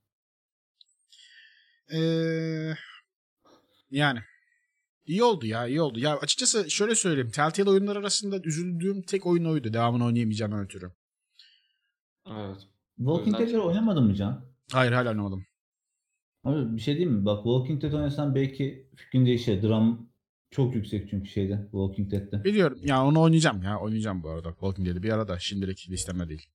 Ee, yani iyi oldu ya iyi oldu. Ya açıkçası şöyle söyleyeyim. Telltale oyunlar arasında üzüldüğüm tek oyun oydu. Devamını oynayamayacağım ötürü. Evet. Walking Dead'leri şey- oynamadın mı Can? Hayır hala oynamadım. Abi bir şey diyeyim mi? Bak Walking Dead oynasan belki fikrin değişir. Dram çok yüksek çünkü şeyde Walking Dead'de. Biliyorum. Ya onu oynayacağım ya. Oynayacağım bu arada. Walking Dead'i bir arada. Şimdilik listemde değil.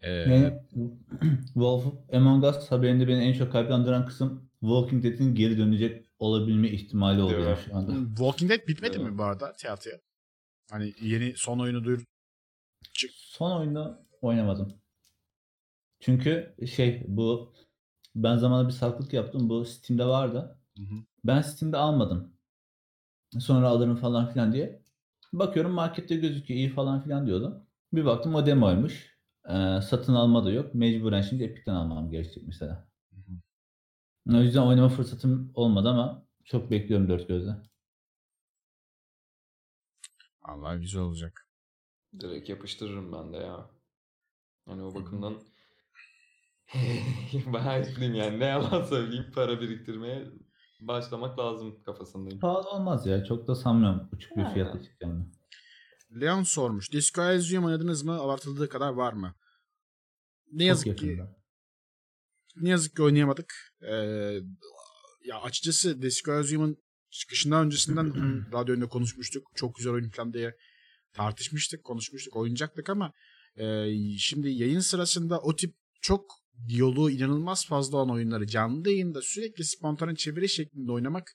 Ee, Yani Wolf Among Us haberinde beni en çok hype'landıran kısım Walking Dead'in geri dönecek olabilme ihtimali oluyor şu anda. Walking Dead bitmedi Evet. mi bu arada Telltale? Hani yeni son oyunu duyur. Son oyunu oynamadım. Çünkü şey bu ben zamanında bir saklık yaptım. Bu Steam'de vardı. Hı hı. Ben Steam'de almadım. Sonra alırım falan filan diye. Bakıyorum markette gözüküyor iyi falan filan diyordu. Bir baktım o demoymuş. Ee, satın alma da yok. Mecburen şimdi Epic'ten almam gerekecek mesela. O yüzden oynama fırsatım olmadı ama çok bekliyorum dört gözle. Allah güzel olacak. Direkt yapıştırırım ben de ya. Hani o bakımdan bayağı üstlüyüm yani ne yalan söyleyeyim para biriktirmeye başlamak lazım kafasındayım. Pahalı olmaz ya. Çok da sanmıyorum uçuk bir fiyata çıkacağını. Leon sormuş. Disco Elysium oynadınız mı? Abartıldığı kadar var mı? Ne yazık Çok ki yakında. ne yazık ki oynayamadık. Ee, ya açıkçası Disco Elysium'un çıkışından öncesinden radyo önünde konuşmuştuk. Çok güzel oyun falan diye tartışmıştık, konuşmuştuk, oynayacaktık ama e, şimdi yayın sırasında o tip çok diyaloğu inanılmaz fazla olan oyunları canlı yayında sürekli spontane çeviri şeklinde oynamak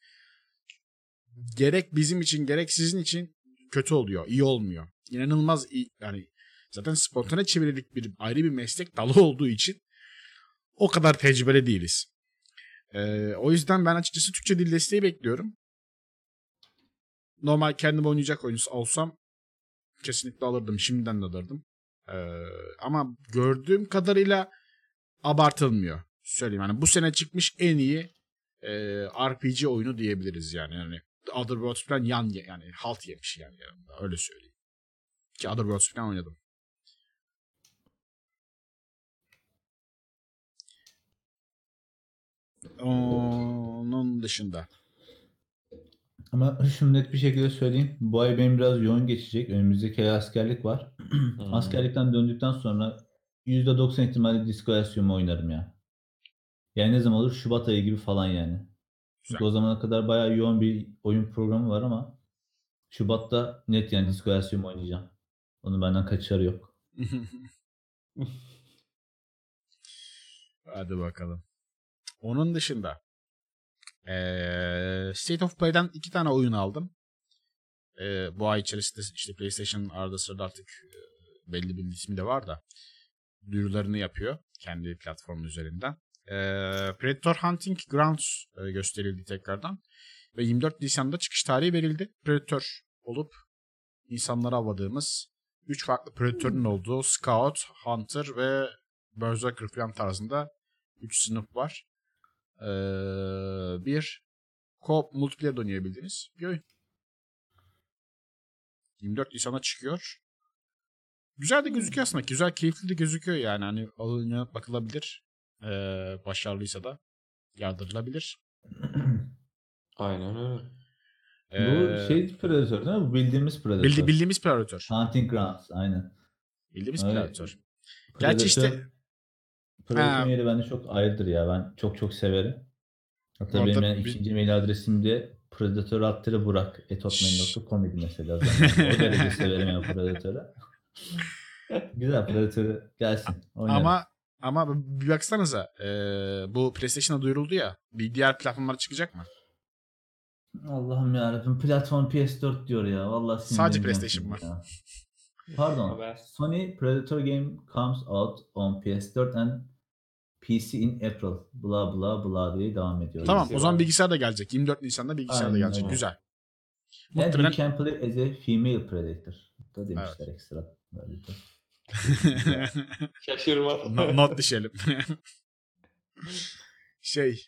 gerek bizim için gerek sizin için kötü oluyor, iyi olmuyor. İnanılmaz iyi, yani zaten spontane çevirilik bir ayrı bir meslek dalı olduğu için o kadar tecrübeli değiliz. Ee, o yüzden ben açıkçası Türkçe dil desteği bekliyorum. Normal kendim oynayacak oyun olsam kesinlikle alırdım. Şimdiden de alırdım. Ee, ama gördüğüm kadarıyla abartılmıyor. Söyleyeyim yani bu sene çıkmış en iyi e, RPG oyunu diyebiliriz yani. yani Other Worlds falan yan yani halt yemiş yani yanında öyle söyleyeyim. Ki Other Worlds falan oynadım. Onun dışında. Ama şunu net bir şekilde söyleyeyim. Bu ay benim biraz yoğun geçecek. Önümüzdeki ay askerlik var. Hmm. Askerlikten döndükten sonra %90 ihtimalle Disco Elysium'u oynarım ya. Yani ne zaman olur? Şubat ayı gibi falan yani. Çünkü o zamana kadar bayağı yoğun bir oyun programı var ama Şubat'ta net yani Disco Elysium oynayacağım. Onun benden kaçarı yok. Hadi bakalım. Onun dışında eee, State of Play'den iki tane oyun aldım. Eee, bu ay içerisinde işte PlayStation arada sırada artık eee, belli bir ismi de var da duyurularını yapıyor kendi platformu üzerinden. Eee, Predator Hunting Grounds eee, gösterildi tekrardan ve 24 Nisan'da çıkış tarihi verildi. Predator olup insanları avladığımız 3 farklı Predator'un olduğu Scout, Hunter ve Berserker falan tarzında 3 sınıf var. Ee, bir co-op multiplayer oynayabildiğiniz bir oyun. 24 Nisan'a çıkıyor. Güzel de gözüküyor aslında. Güzel, keyifli de gözüküyor yani. Hani alınıp bakılabilir. Ee, başarılıysa da yardırılabilir. Aynen öyle. Bu Ee, şey Predator değil mi? Bu bildiğimiz Predator. bildi, bildiğimiz Predator. Hunting Grounds aynen. Bildiğimiz Evet. Predator. Gerçi işte Ha. yeri bende çok ayrıdır ya. Ben çok çok severim. Hatta Orada benim yani bir- ikinci mail adresim de Predator Attırı Burak etotmail.com idi mesela. O derece severim ya Predator'ı. Güzel Predator'ı gelsin. Oynarım. ama ama bir baksanıza ee, bu PlayStation'a duyuruldu ya. Bir diğer platformlara çıkacak mı? Allah'ım yarabbim platform PS4 diyor ya. Vallahi Sadece PlayStation var. ya. Pardon. Sony Predator game comes out on PS4 and PC in April. Bla bla bla diye devam ediyor. Tamam o zaman bilgisayar da gelecek. 24 Nisan'da bilgisayar da Aynen gelecek. öyle. Güzel. And you Muhtemelen can play as a female predator. Da demişler ekstra. Böyle de. Şaşırma. No- not düşelim. şey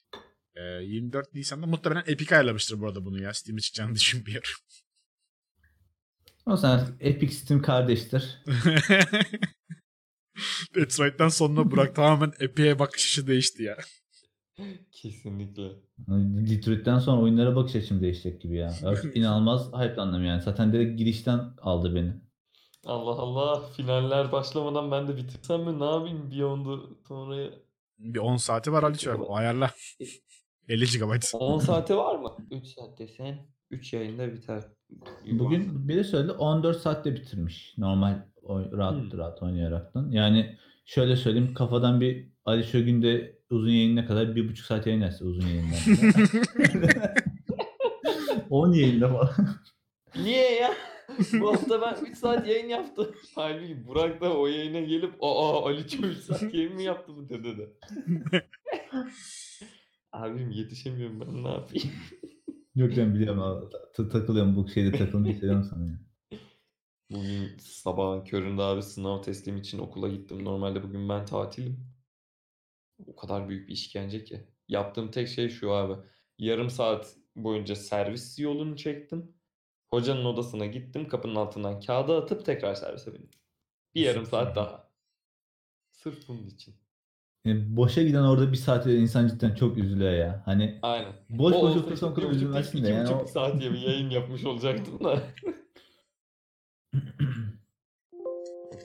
e, 24 Nisan'da muhtemelen Epic ayarlamıştır bu arada bunu ya. Steam'e çıkacağını düşünmüyorum. O zaman Epic Steam kardeştir. Detroit'ten sonra Burak tamamen Epic'e bakış açısı değişti ya. Kesinlikle. Detroit'ten sonra oyunlara bakış açım değişecek gibi ya. İnanılmaz hype'landım yani. Zaten direkt girişten aldı beni. Allah Allah. Finaller başlamadan ben de bitirsem mi? Ne yapayım Beyond'u sonraya? Bir 10 saati var Ali O ayarla. 50 GB. 10 saate var mı? 3 saat desen 3 yayında biter. Bugün biri söyledi 14 saatte bitirmiş. Normal rahat Hmm. rahat oynayaraktan. Yani şöyle söyleyeyim kafadan bir Ali Şögün'de uzun yayınına kadar bir buçuk saat yayın etse uzun yayından. 10 yayında falan. Niye ya? Bu hafta ben 3 saat yayın yaptım. Halbuki Burak da o yayına gelip aa Ali çok 3 saat yayın mı yaptı bu dedi de. Abim yetişemiyorum ben ne yapayım? Yok ben biliyorum abi. Ta- takılıyorum bu şeyde takılmayı seviyorum sana. ya. Bugün sabahın köründe abi sınav teslim için okula gittim. Normalde bugün ben tatilim. O kadar büyük bir işkence ki. Yaptığım tek şey şu abi. Yarım saat boyunca servis yolunu çektim. Hocanın odasına gittim. Kapının altından kağıdı atıp tekrar servise bindim. Bir yarım saat daha. Sırf bunun için. Yani boşa giden orada bir saat insan cidden çok üzülüyor ya. Hani Aynen. boş boş otursan o kadar üzülmezsin de yani. buçuk o- saat diye bir yayın yapmış olacaktım da.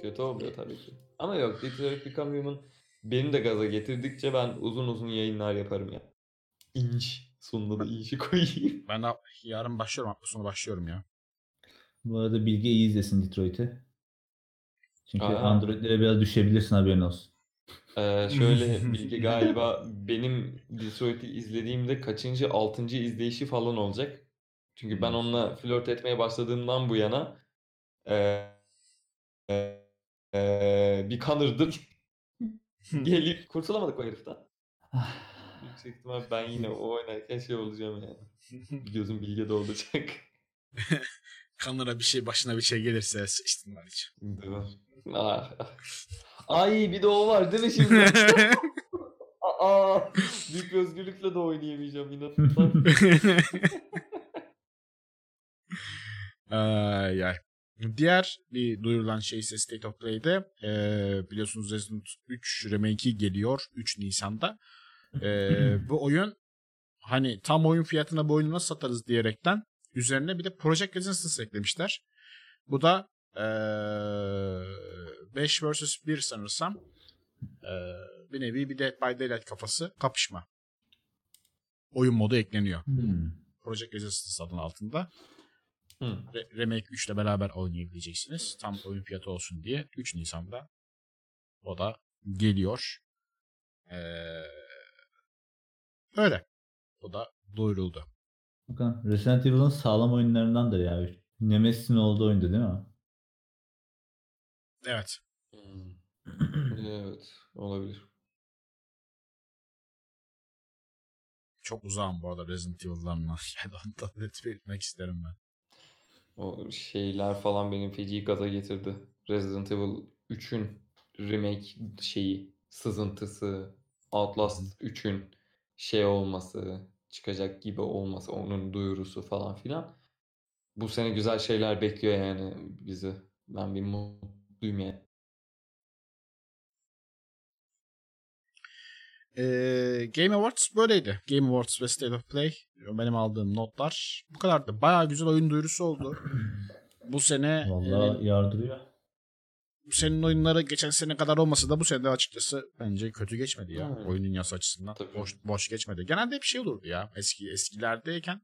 Kötü oluyor tabii ki. Ama yok Detroit Become Human beni de gaza getirdikçe ben uzun uzun yayınlar yaparım ya. İnç. Sonuna da inçi koyayım. Ben de yarın başlıyorum. Hafta sonu başlıyorum ya. Bu arada Bilge iyi izlesin Detroit'i. Çünkü Aa. Android'lere biraz düşebilirsin haberin olsun. Ee, şöyle Bilge galiba benim Detroit'i izlediğimde kaçıncı, altıncı izleyişi falan olacak. Çünkü ben onunla flört etmeye başladığımdan bu yana eee, eee, bir kanırdım. Gelip kurtulamadık o heriften. Yüksek ihtimal ben yine o oynarken şey olacağım yani. Gözüm Bilge'de olacak. Kanına bir şey başına bir şey gelirse var hiç. Değil mi? Ah. Ay bir de o var değil mi şimdi? Aa, büyük özgürlükle de oynayamayacağım inanılmaz. Ay, ay. Diğer bir duyurulan şey ise State of Play'de eee, biliyorsunuz Resident 3 Remake'i geliyor 3 Nisan'da. Eee, bu oyun hani tam oyun fiyatına bu oyunu nasıl satarız diyerekten üzerine bir de Project Resistance eklemişler. Bu da eee 5 vs 1 sanırsam eee, bir nevi bir Dead by Daylight kafası kapışma. Oyun modu ekleniyor. Hmm. Project Resistance adının altında. Hı. Re- Remake 3 ile beraber oynayabileceksiniz. Tam oyun fiyatı olsun diye 3 Nisan'da o da geliyor. Ee, öyle. O da duyuruldu. Bakalım Resident Evil'ın sağlam oyunlarındandır ya. Nemesis'in olduğu oyunda değil mi? Evet. Hmm. Evet, olabilir. Çok uzağım bu arada Resident Evil'larına. Yani onu da net belirtmek isterim ben. O şeyler falan benim feci gaza getirdi. Resident Evil 3'ün remake şeyi, sızıntısı, Outlast 3'ün şey olması, çıkacak gibi olması, onun duyurusu falan filan. Bu sene güzel şeyler bekliyor yani bizi. Ben bir mutluyum yani. Ee, Game Awards böyleydi. Game Awards ve State of Play benim aldığım notlar bu kadardı. Bayağı güzel oyun duyurusu oldu. Bu sene Vallahi e, yardırıyor. senin oyunları geçen sene kadar olmasa da bu sene de açıkçası bence kötü geçmedi ya. Hmm. Oyun dünyası açısından. Tabii. Boş, boş geçmedi. Genelde hep şey olurdu ya. Eski eskilerdeyken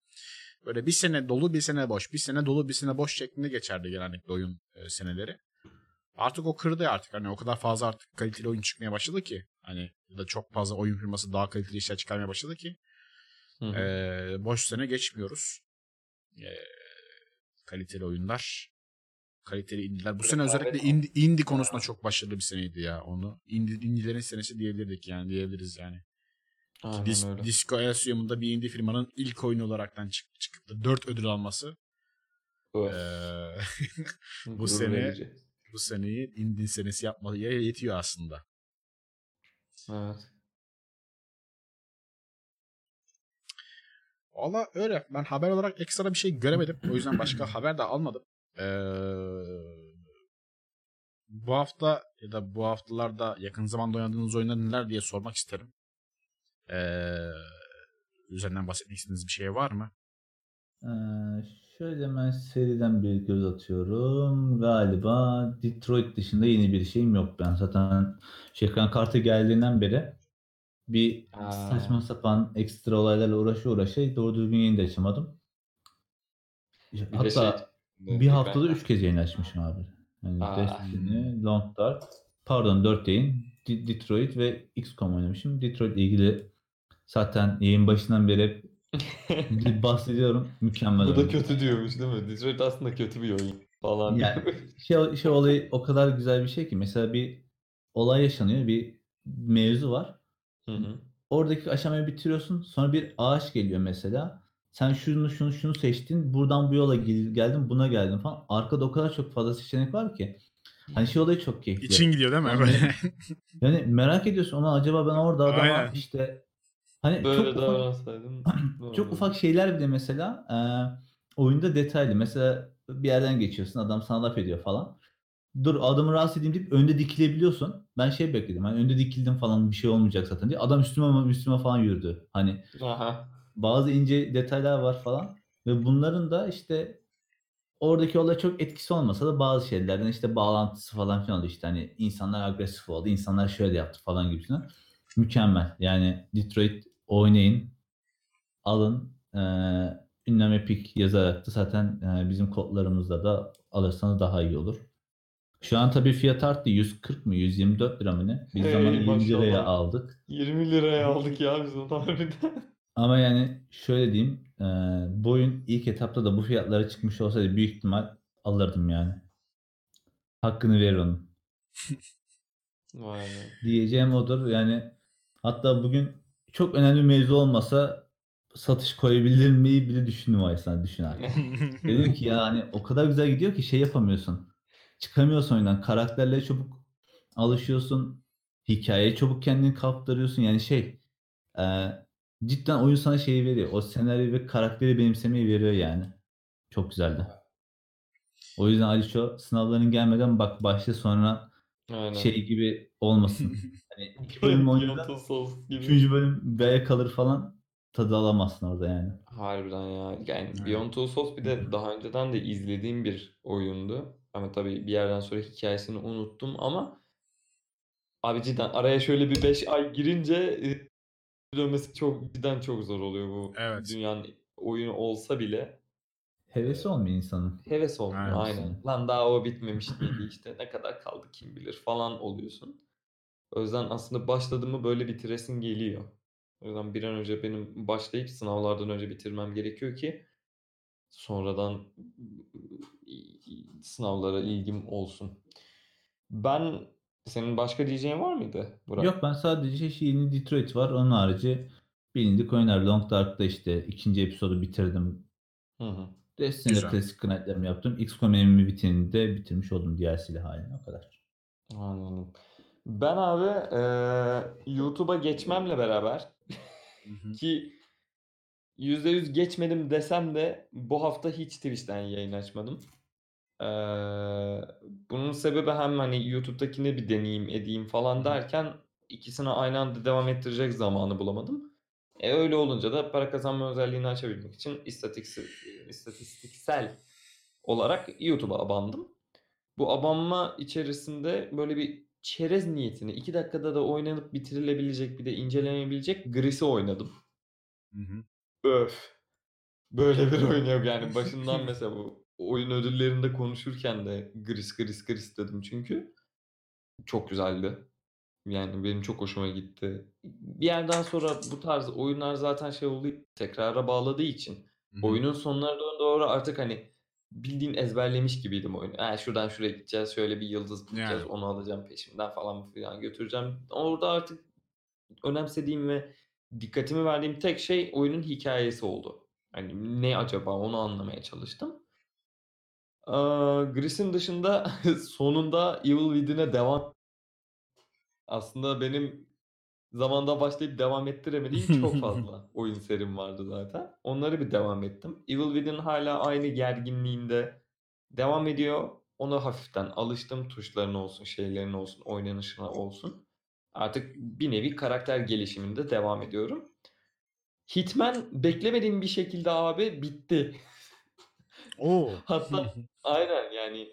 böyle bir sene dolu bir sene boş. Bir sene dolu bir sene boş şeklinde geçerdi genellikle oyun e, seneleri. Artık o kırdı artık. Hani o kadar fazla artık kaliteli oyun çıkmaya başladı ki. Hani ya da çok fazla oyun firması daha kaliteli işler çıkarmaya başladı ki. Hı hı. e, boş sene geçmiyoruz. E, kaliteli oyunlar. Kaliteli indiler. Bu sene özellikle var. indie, indie konusunda çok başarılı bir seneydi ya onu. Indie, indielerin senesi diyebilirdik yani diyebiliriz yani. Aynen Dis, öyle. Disco Elysium'da bir indie firmanın ilk oyunu olaraktan çık, çıkıp da 4 ödül alması. Öf, e, bu gurur sene- verici. Bu seneyi indie senesi yapmaya yetiyor aslında. Evet. Valla öyle. Ben haber olarak ekstra bir şey göremedim. O yüzden başka haber de almadım. Ee, bu hafta ya da bu haftalarda yakın zamanda oynadığınız oyunlar neler diye sormak isterim. Ee, üzerinden bahsetmek istediğiniz bir şey var mı? Ee, şöyle ben seriden bir göz atıyorum. Galiba Detroit dışında yeni bir şeyim yok. Ben zaten şu ekran kartı geldiğinden beri bir Aa. saçma sapan ekstra olaylarla uğraşa uğraşa doğru düzgün yayın da açamadım. Bir Hatta şey- bir haftada 3 kez yayın açmışım abi. Yani Aa. Destiny, Long Dark, pardon 4 yayın, De- Detroit ve XCOM oynamışım. Detroit ilgili zaten yayın başından beri bahsediyorum. Mükemmel Bu da oyun. kötü diyormuş değil mi? Detroit aslında kötü bir oyun falan. Yani şey, şey olayı o kadar güzel bir şey ki mesela bir olay yaşanıyor, bir mevzu var. Hı hı. Oradaki aşamayı bitiriyorsun. Sonra bir ağaç geliyor mesela. Sen şunu şunu şunu seçtin. Buradan bu yola gel- geldin, buna geldin falan. Arkada o kadar çok fazla seçenek var ki. Hani şey olayı çok keyifli. İçin gidiyor değil mi? Yani-. Yani merak ediyorsun ona acaba ben orada adama Aynen. işte hani Böyle çok ufak, davransaydım. ne çok ufak şeyler bile mesela e, oyunda detaylı. Mesela bir yerden geçiyorsun adam sana laf ediyor falan. Dur adamı rahatsız edeyim deyip önde dikilebiliyorsun. Ben şey bekledim. Hani önde dikildim falan bir şey olmayacak zaten diye. Adam üstüme üstüme falan yürüdü. Hani Aha. bazı ince detaylar var falan. Ve bunların da işte oradaki olay çok etkisi olmasa da bazı şeylerden işte bağlantısı falan filan oldu. İşte hani insanlar agresif oldu, insanlar şöyle yaptı falan gibisinden. Mükemmel. Yani Detroit oynayın, alın. Ee, ünlem Epic yazarak da zaten e, bizim kodlarımızda da alırsanız daha iyi olur. Şu an tabii fiyat arttı. 140 mı 124 lira mı ne? Biz Hey, zaman 20 liraya aldık. 20 liraya aldık ya biz onu harbiden. Ama yani şöyle diyeyim, e, bu oyun ilk etapta da bu fiyatlara çıkmış olsaydı büyük ihtimal alırdım yani. Hakkını verir onun. Vay be. Diyeceğim odur. Yani hatta bugün çok önemli bir mevzu olmasa satış koyabilir miyi bile düşündüm o esnada düşün artık. Dedim ki yani o kadar güzel gidiyor ki şey yapamıyorsun. Çıkamıyorsun oyundan. Karakterlere çabuk alışıyorsun. Hikayeye çabuk kendini kaptırıyorsun. Yani şey e, cidden oyun sana şeyi veriyor. O senaryo ve karakteri benimsemeyi veriyor yani. Çok güzeldi. O yüzden Aliço sınavların gelmeden bak başla sonra Aynen. şey gibi olmasın. Hani iki bölüm gibi. üçüncü bölüm B'ye kalır falan tadı alamazsın orada yani. Harbiden ya. Yani Evet. Beyond Two Souls bir de daha önceden de izlediğim bir oyundu. Ama tabii bir yerden sonra hikayesini unuttum ama abi cidden araya şöyle bir 5 ay girince e, dönmesi çok cidden çok zor oluyor bu Evet. dünyanın oyunu olsa bile Hevesi olmuyor insanın. heves olmuyor Evet. aynen. Lan daha o bitmemiş miydi işte ne kadar kaldı kim bilir falan oluyorsun. O yüzden aslında başladığımı böyle bitiresin geliyor. O yüzden bir an önce benim başlayıp sınavlardan önce bitirmem gerekiyor ki sonradan sınavlara ilgim olsun. Ben senin başka diyeceğin var mıydı Burak? Yok ben sadece şey yeni Detroit var. Onun harici bilindik oyunlar. Long Dark'ta işte ikinci episodu bitirdim. Hı hı. Destiny'de klasik knight'larımı yaptım. XCOM enemy bitinini de bitirmiş oldum DLC'li haline. O kadar. Anladım. Ben abi eee, YouTube'a geçmemle beraber ki %100 geçmedim desem de bu hafta hiç Twitch'ten yayın açmadım. Eee, bunun sebebi hem hani YouTube'dakini bir deneyeyim edeyim falan derken ikisini aynı anda devam ettirecek zamanı bulamadım. E öyle olunca da para kazanma özelliğini açabilmek için istatistiksel, istatistiksel olarak YouTube'a abandım. Bu abanma içerisinde böyle bir çerez niyetini 2 dakikada da oynanıp bitirilebilecek bir de incelenebilecek Gris'i oynadım. Hı hı. Öf. Böyle bir oyun yok yani başından mesela bu oyun ödüllerinde konuşurken de Gris Gris Gris dedim çünkü. Çok güzeldi. Yani benim çok hoşuma gitti. Bir yerden sonra bu tarz oyunlar zaten şey oldu tekrara bağladığı için Hı hı. oyunun sonlarına doğru artık hani bildiğin ezberlemiş gibiydim oyunu. Ha, şuradan şuraya gideceğiz, şöyle bir yıldız bulacağız, Yani. onu alacağım peşimden falan filan götüreceğim. Orada artık önemsediğim ve dikkatimi verdiğim tek şey oyunun hikayesi oldu. Hani ne acaba onu anlamaya çalıştım. Gris'in dışında sonunda Evil Within'e devam aslında benim zamanda başlayıp devam ettiremediğim çok fazla oyun serim vardı zaten. Onları bir devam ettim. Evil Within hala aynı gerginliğinde devam ediyor. Ona hafiften alıştım. Tuşlarına olsun, şeylerine olsun, oynanışına olsun. Artık bir nevi karakter gelişiminde devam ediyorum. Hitman beklemediğim bir şekilde abi bitti. Oo. Hatta aynen yani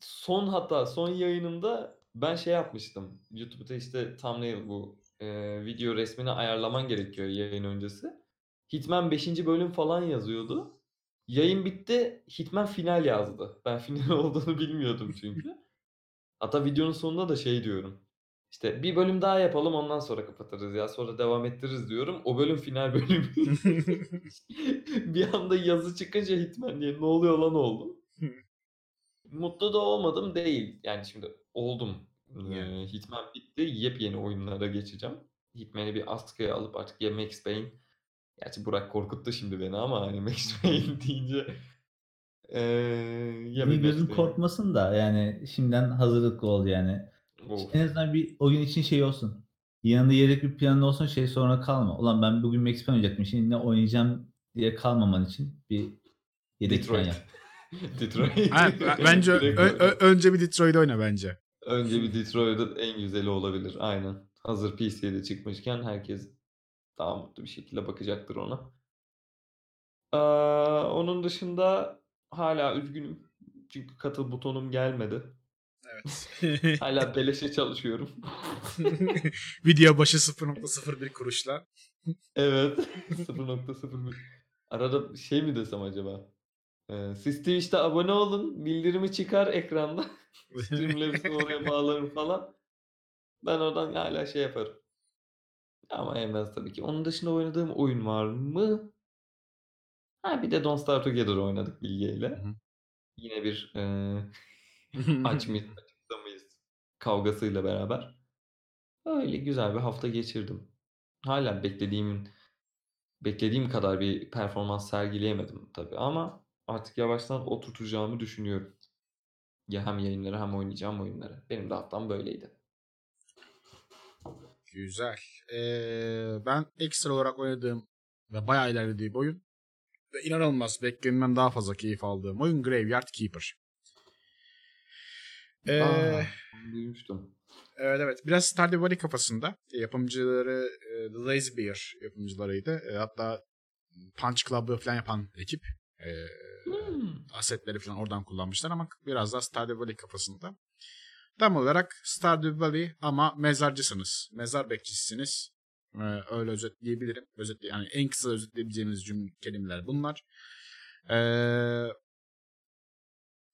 son hatta son yayınımda ben şey yapmıştım. YouTube'da işte thumbnail bu e, video resmini ayarlaman gerekiyor yayın öncesi. Hitman 5. bölüm falan yazıyordu. Yayın bitti. Hitman final yazdı. Ben final olduğunu bilmiyordum çünkü. Hatta videonun sonunda da şey diyorum. İşte bir bölüm daha yapalım ondan sonra kapatırız ya. Sonra devam ettiririz diyorum. O bölüm final bölümü. bir anda yazı çıkınca Hitman diye ne oluyor lan oldum. Mutlu da olmadım değil. Yani şimdi oldum. Ee, Yani. Hitman bitti. Yepyeni oyunlara geçeceğim. Hitman'i bir askıya alıp artık ya Max Payne. Gerçi Burak korkuttu şimdi beni ama hani Max Payne deyince ee, ya bir Max gözün Payne. korkmasın da yani şimdiden hazırlıklı ol yani. Of. En azından bir oyun için şey olsun. Yanında yedek bir planın olsun şey sonra kalma. Ulan ben bugün Max Payne oynayacaktım şimdi ne oynayacağım diye kalmaman için bir yedek plan Detroit. yap. Detroit. Ha, b- bence ö- ö- öyle. önce bir Detroit oyna bence. Önce bir Detroit'ın en güzeli olabilir. Aynen. Hazır PC'de çıkmışken herkes daha mutlu bir şekilde bakacaktır ona. Ee, onun dışında hala üzgünüm. Çünkü katıl butonum gelmedi. Evet. Hala beleşe çalışıyorum. Video başı 0.01 kuruşla. Evet. 0.01. Arada şey mi desem acaba? Ee, siz Twitch'te abone olun. Bildirimi çıkar ekranda. Streamlabs'i oraya bağlarım falan. Ben oradan hala şey yaparım. Ama yenmez tabii ki. Onun dışında oynadığım oyun var mı? Ha bir de Don't Starve Together oynadık Bilge ile. hı. Yine bir eee aç mıyız, açıkta mıyız kavgasıyla beraber. Öyle güzel bir hafta geçirdim. Hala beklediğimin beklediğim kadar bir performans sergileyemedim tabii ama artık yavaştan oturtacağımı düşünüyorum. Ya hem yayınları hem oynayacağım oyunları. Benim de haftam böyleydi. Güzel. Ee, ben ekstra olarak oynadığım ve bayağı ilerlediğim oyun ve inanılmaz beklenenden daha fazla keyif aldığım oyun Graveyard Keeper. Ee, Aa, duymuştum. evet evet. Biraz Stardew Valley kafasında. Yapımcıları e, The Lazy Bear yapımcılarıydı. E, hatta Punch Club'ı falan yapan ekip. Hmm. asetleri falan oradan kullanmışlar ama biraz daha Stardew Valley kafasında. Tam olarak Stardew Valley ama mezarcısınız. Mezar bekçisiniz. Ee, öyle özetleyebilirim. Özetle yani en kısa özetleyebileceğimiz cümle kelimeler bunlar. Ee,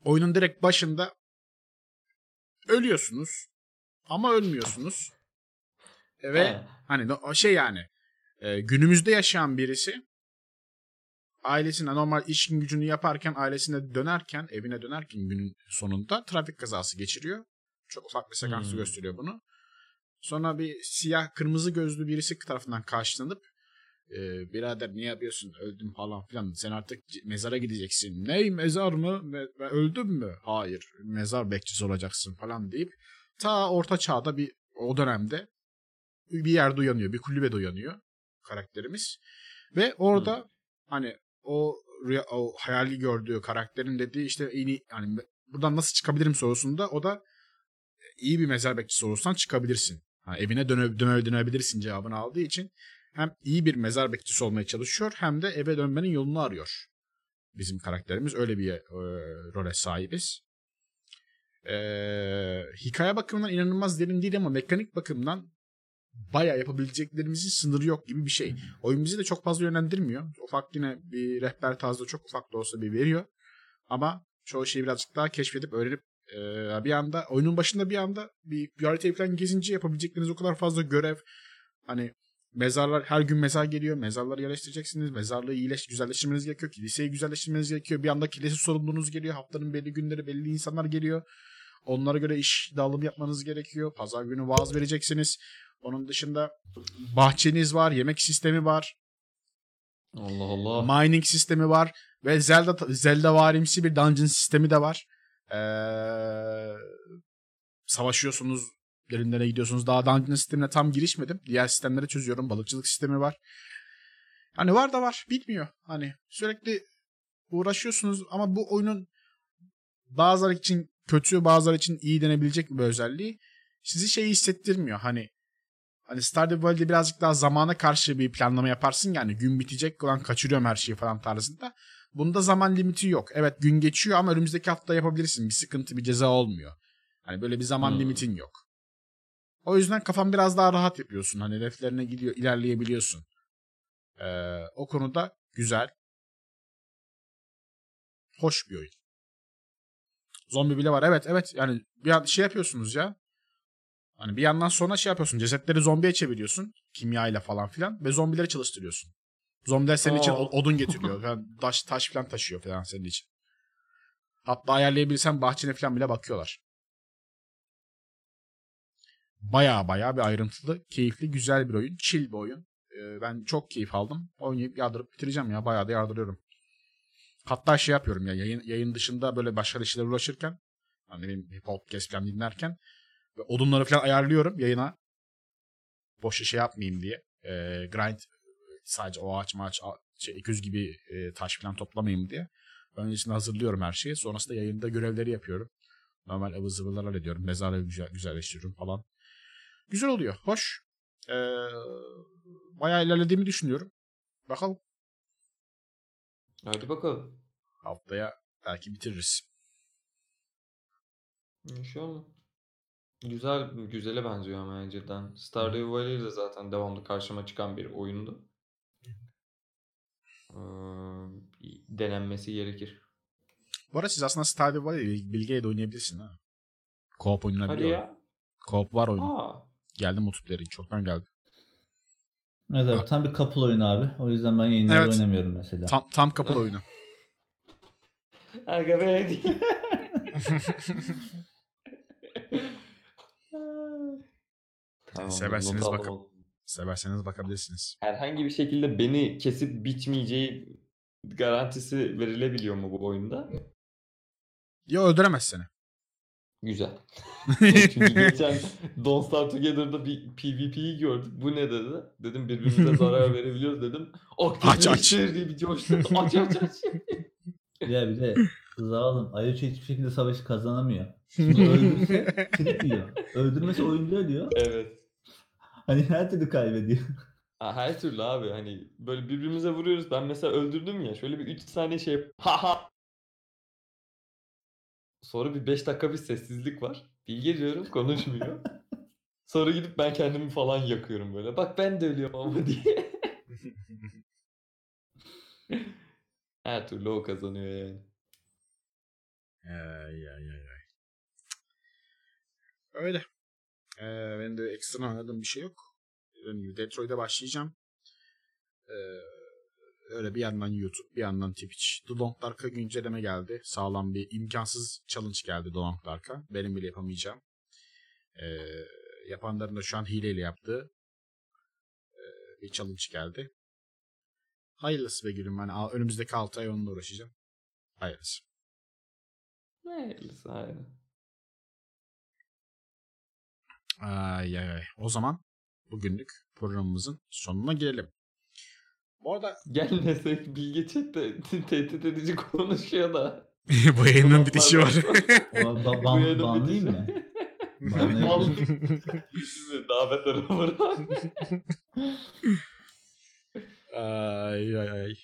oyunun direkt başında ölüyorsunuz ama ölmüyorsunuz. Ve Ha. hani şey yani e, günümüzde yaşayan birisi ailesine normal iş gücünü yaparken ailesine dönerken evine dönerken günün sonunda trafik kazası geçiriyor. Çok ufak bir sekansı Hmm. gösteriyor bunu. Sonra bir siyah kırmızı gözlü birisi tarafından karşılanıp e, birader niye yapıyorsun öldüm falan filan sen artık mezara gideceksin. Ney mezar mı? Ben öldüm mü? Hayır mezar bekçisi olacaksın falan deyip ta orta çağda bir o dönemde bir yerde uyanıyor. Bir kulübede uyanıyor karakterimiz. Ve orada hani o, rüya- o hayali gördüğü karakterin dediği işte iyi hani buradan nasıl çıkabilirim sorusunda o da iyi bir mezar bekçisi olursan çıkabilirsin. Ha, evine döne, döne, dönebilirsin cevabını aldığı için hem iyi bir mezar bekçisi olmaya çalışıyor hem de eve dönmenin yolunu arıyor. Bizim karakterimiz öyle bir e, role sahibiz. E, hikaye bakımından inanılmaz derin değil ama mekanik bakımdan bayağı yapabileceklerimizin sınırı yok gibi bir şey. Oyun bizi de çok fazla yönlendirmiyor. Ufak yine bir rehber tarzda çok ufak da olsa bir veriyor. Ama çoğu şeyi birazcık daha keşfedip öğrenip e, bir anda oyunun başında bir anda bir, bir haritayı falan gezince yapabilecekleriniz o kadar fazla görev. Hani mezarlar her gün mezar geliyor. Mezarları yerleştireceksiniz. Mezarlığı iyileş, güzelleştirmeniz gerekiyor. Kiliseyi güzelleştirmeniz gerekiyor. Bir anda kilise sorumluluğunuz geliyor. Haftanın belli günleri belli insanlar geliyor. Onlara göre iş dağılım yapmanız gerekiyor. Pazar günü vaaz vereceksiniz. Onun dışında bahçeniz var, yemek sistemi var, Allah Allah. mining sistemi var ve Zelda Zelda varimsi bir dungeon sistemi de var. Ee, savaşıyorsunuz, derinlere gidiyorsunuz. Daha dungeon sistemine tam girişmedim. Diğer sistemleri çözüyorum. Balıkçılık sistemi var. Hani var da var. Bitmiyor. Hani sürekli uğraşıyorsunuz ama bu oyunun bazıları için kötü, bazıları için iyi denebilecek bir özelliği sizi şey hissettirmiyor. Hani Hani Stardew Valley'de birazcık daha zamana karşı bir planlama yaparsın yani gün bitecek olan kaçırıyorum her şeyi falan tarzında. Bunda zaman limiti yok. Evet gün geçiyor ama önümüzdeki hafta yapabilirsin. Bir sıkıntı bir ceza olmuyor. Hani böyle bir zaman Hmm. limitin yok. O yüzden kafan biraz daha rahat yapıyorsun. Hani hedeflerine gidiyor, ilerleyebiliyorsun. Ee, o konuda güzel. Hoş bir oyun. Zombi bile var. Evet evet yani bir şey yapıyorsunuz ya. Hani bir yandan sonra şey yapıyorsun. Cesetleri zombiye çeviriyorsun. Kimyayla falan filan. Ve zombileri çalıştırıyorsun. Zombiler senin için Aa. o- odun getiriyor. falan, taş, taş falan taşıyor falan senin için. Hatta ayarlayabilirsen bahçene falan bile bakıyorlar. Baya baya bir ayrıntılı, keyifli, güzel bir oyun. Chill bir oyun. Ee, ben çok keyif aldım. Oynayıp yardırıp bitireceğim ya. Bayağı da yardırıyorum. Hatta şey yapıyorum ya yayın, yayın dışında böyle başka işlerle uğraşırken hani benim podcast falan dinlerken odunları falan ayarlıyorum yayına. Boş şey yapmayayım diye. Ee, grind sadece o ağaç maç şey, 200 gibi e, taş falan toplamayayım diye. Öncesinde hazırlıyorum her şeyi. Sonrasında yayında görevleri yapıyorum. Normal ıvı zıvılar hallediyorum. Mezarı güzel, güzelleştiriyorum falan. Güzel oluyor. Hoş. Ee, bayağı ilerlediğimi düşünüyorum. Bakalım. Hadi bakalım. Haftaya belki bitiririz. İnşallah. Güzel, güzele benziyor ama önceden. Stardew Valley de zaten devamlı karşıma çıkan bir oyundu. Ee, denenmesi gerekir. Bu arada siz aslında Stardew Valley'i Bilge'ye de oynayabilirsin ha. Co-op Hadi oynanabiliyor. ya. Co-op var oyun. Aa, Geldi multiplayer'i. Çoktan geldi. Evet abi, tam bir couple oyunu abi. O yüzden ben yayınlarda Evet. oynamıyorum mesela. Tam, tam kapalı oyunu. Aga be. Tamam, seversiniz not bakın. Severseniz bakabilirsiniz. Herhangi bir şekilde beni kesip biçmeyeceği garantisi verilebiliyor mu bu oyunda? Ya öldüremez seni. Güzel. Çünkü geçen Don't Starve Together'da bir PvP'yi gördük. Bu ne dedi? Dedim birbirimize zarar verebiliyoruz dedim. Aç, aç. Diye bir coştu. Aç aç aç. Ya bir de zalim Ayuço hiçbir şekilde savaşı kazanamıyor. Şimdi öldürse yiyor. Öldürmesi oyunda ölüyor. evet. Hani her türlü kaybediyor. Ha, her türlü abi hani böyle birbirimize vuruyoruz. Ben mesela öldürdüm ya şöyle bir 3 saniye şey ha ha. Sonra bir 5 dakika bir sessizlik var. Bilge diyorum konuşmuyor. Sonra gidip ben kendimi falan yakıyorum böyle. Bak ben de ölüyorum ama diye. Her türlü o kazanıyor yani. Ay, ay, ay, ay. Öyle. Ee, benim de ekstra oynadığım bir şey yok. Dediğim gibi Detroit'e başlayacağım. Ee, öyle bir yandan YouTube, bir yandan Twitch. The Long Dark'a güncelleme geldi. Sağlam bir imkansız challenge geldi The Long Dark'a. Benim bile yapamayacağım. Ee, yapanların da şu an hileyle yaptığı e, bir challenge geldi. Hayırlısı be gülüm. Yani önümüzdeki 6 ay onunla uğraşacağım. Hayırlısı. Hayırlısı aynen. Ay ay ay. O zaman bugünlük programımızın sonuna gelelim. Bu arada Gelmesek Bilge chatte tehdit edici konuşuyor da. bu yayının bitişi var. O Bu ban? Bana- Sizi daha beter olur. ay ay ay.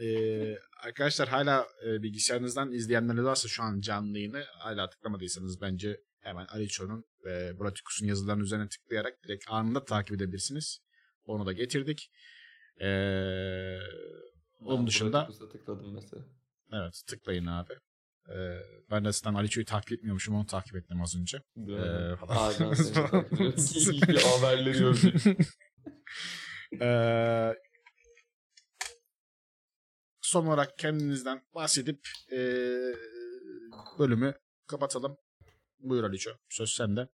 Ee, arkadaşlar hala e, bilgisayarınızdan izleyenler varsa şu an canlı yayını hala tıklamadıysanız bence hemen Aliço'nun ve Bratikus'un yazılarının üzerine tıklayarak direkt anında takip edebilirsiniz. Onu da getirdik. Ee, onun dışında tıkladım mesela. evet tıklayın abi. Ee, ben de zaten Aliço'yu takip etmiyormuşum onu takip ettim az önce. Değil Ee, falan. Aynen seni takip ediyorum. Haberleri gördüm. Ee, son olarak kendinizden bahsedip ee, bölümü kapatalım. Buyur Aliço. Söz sende.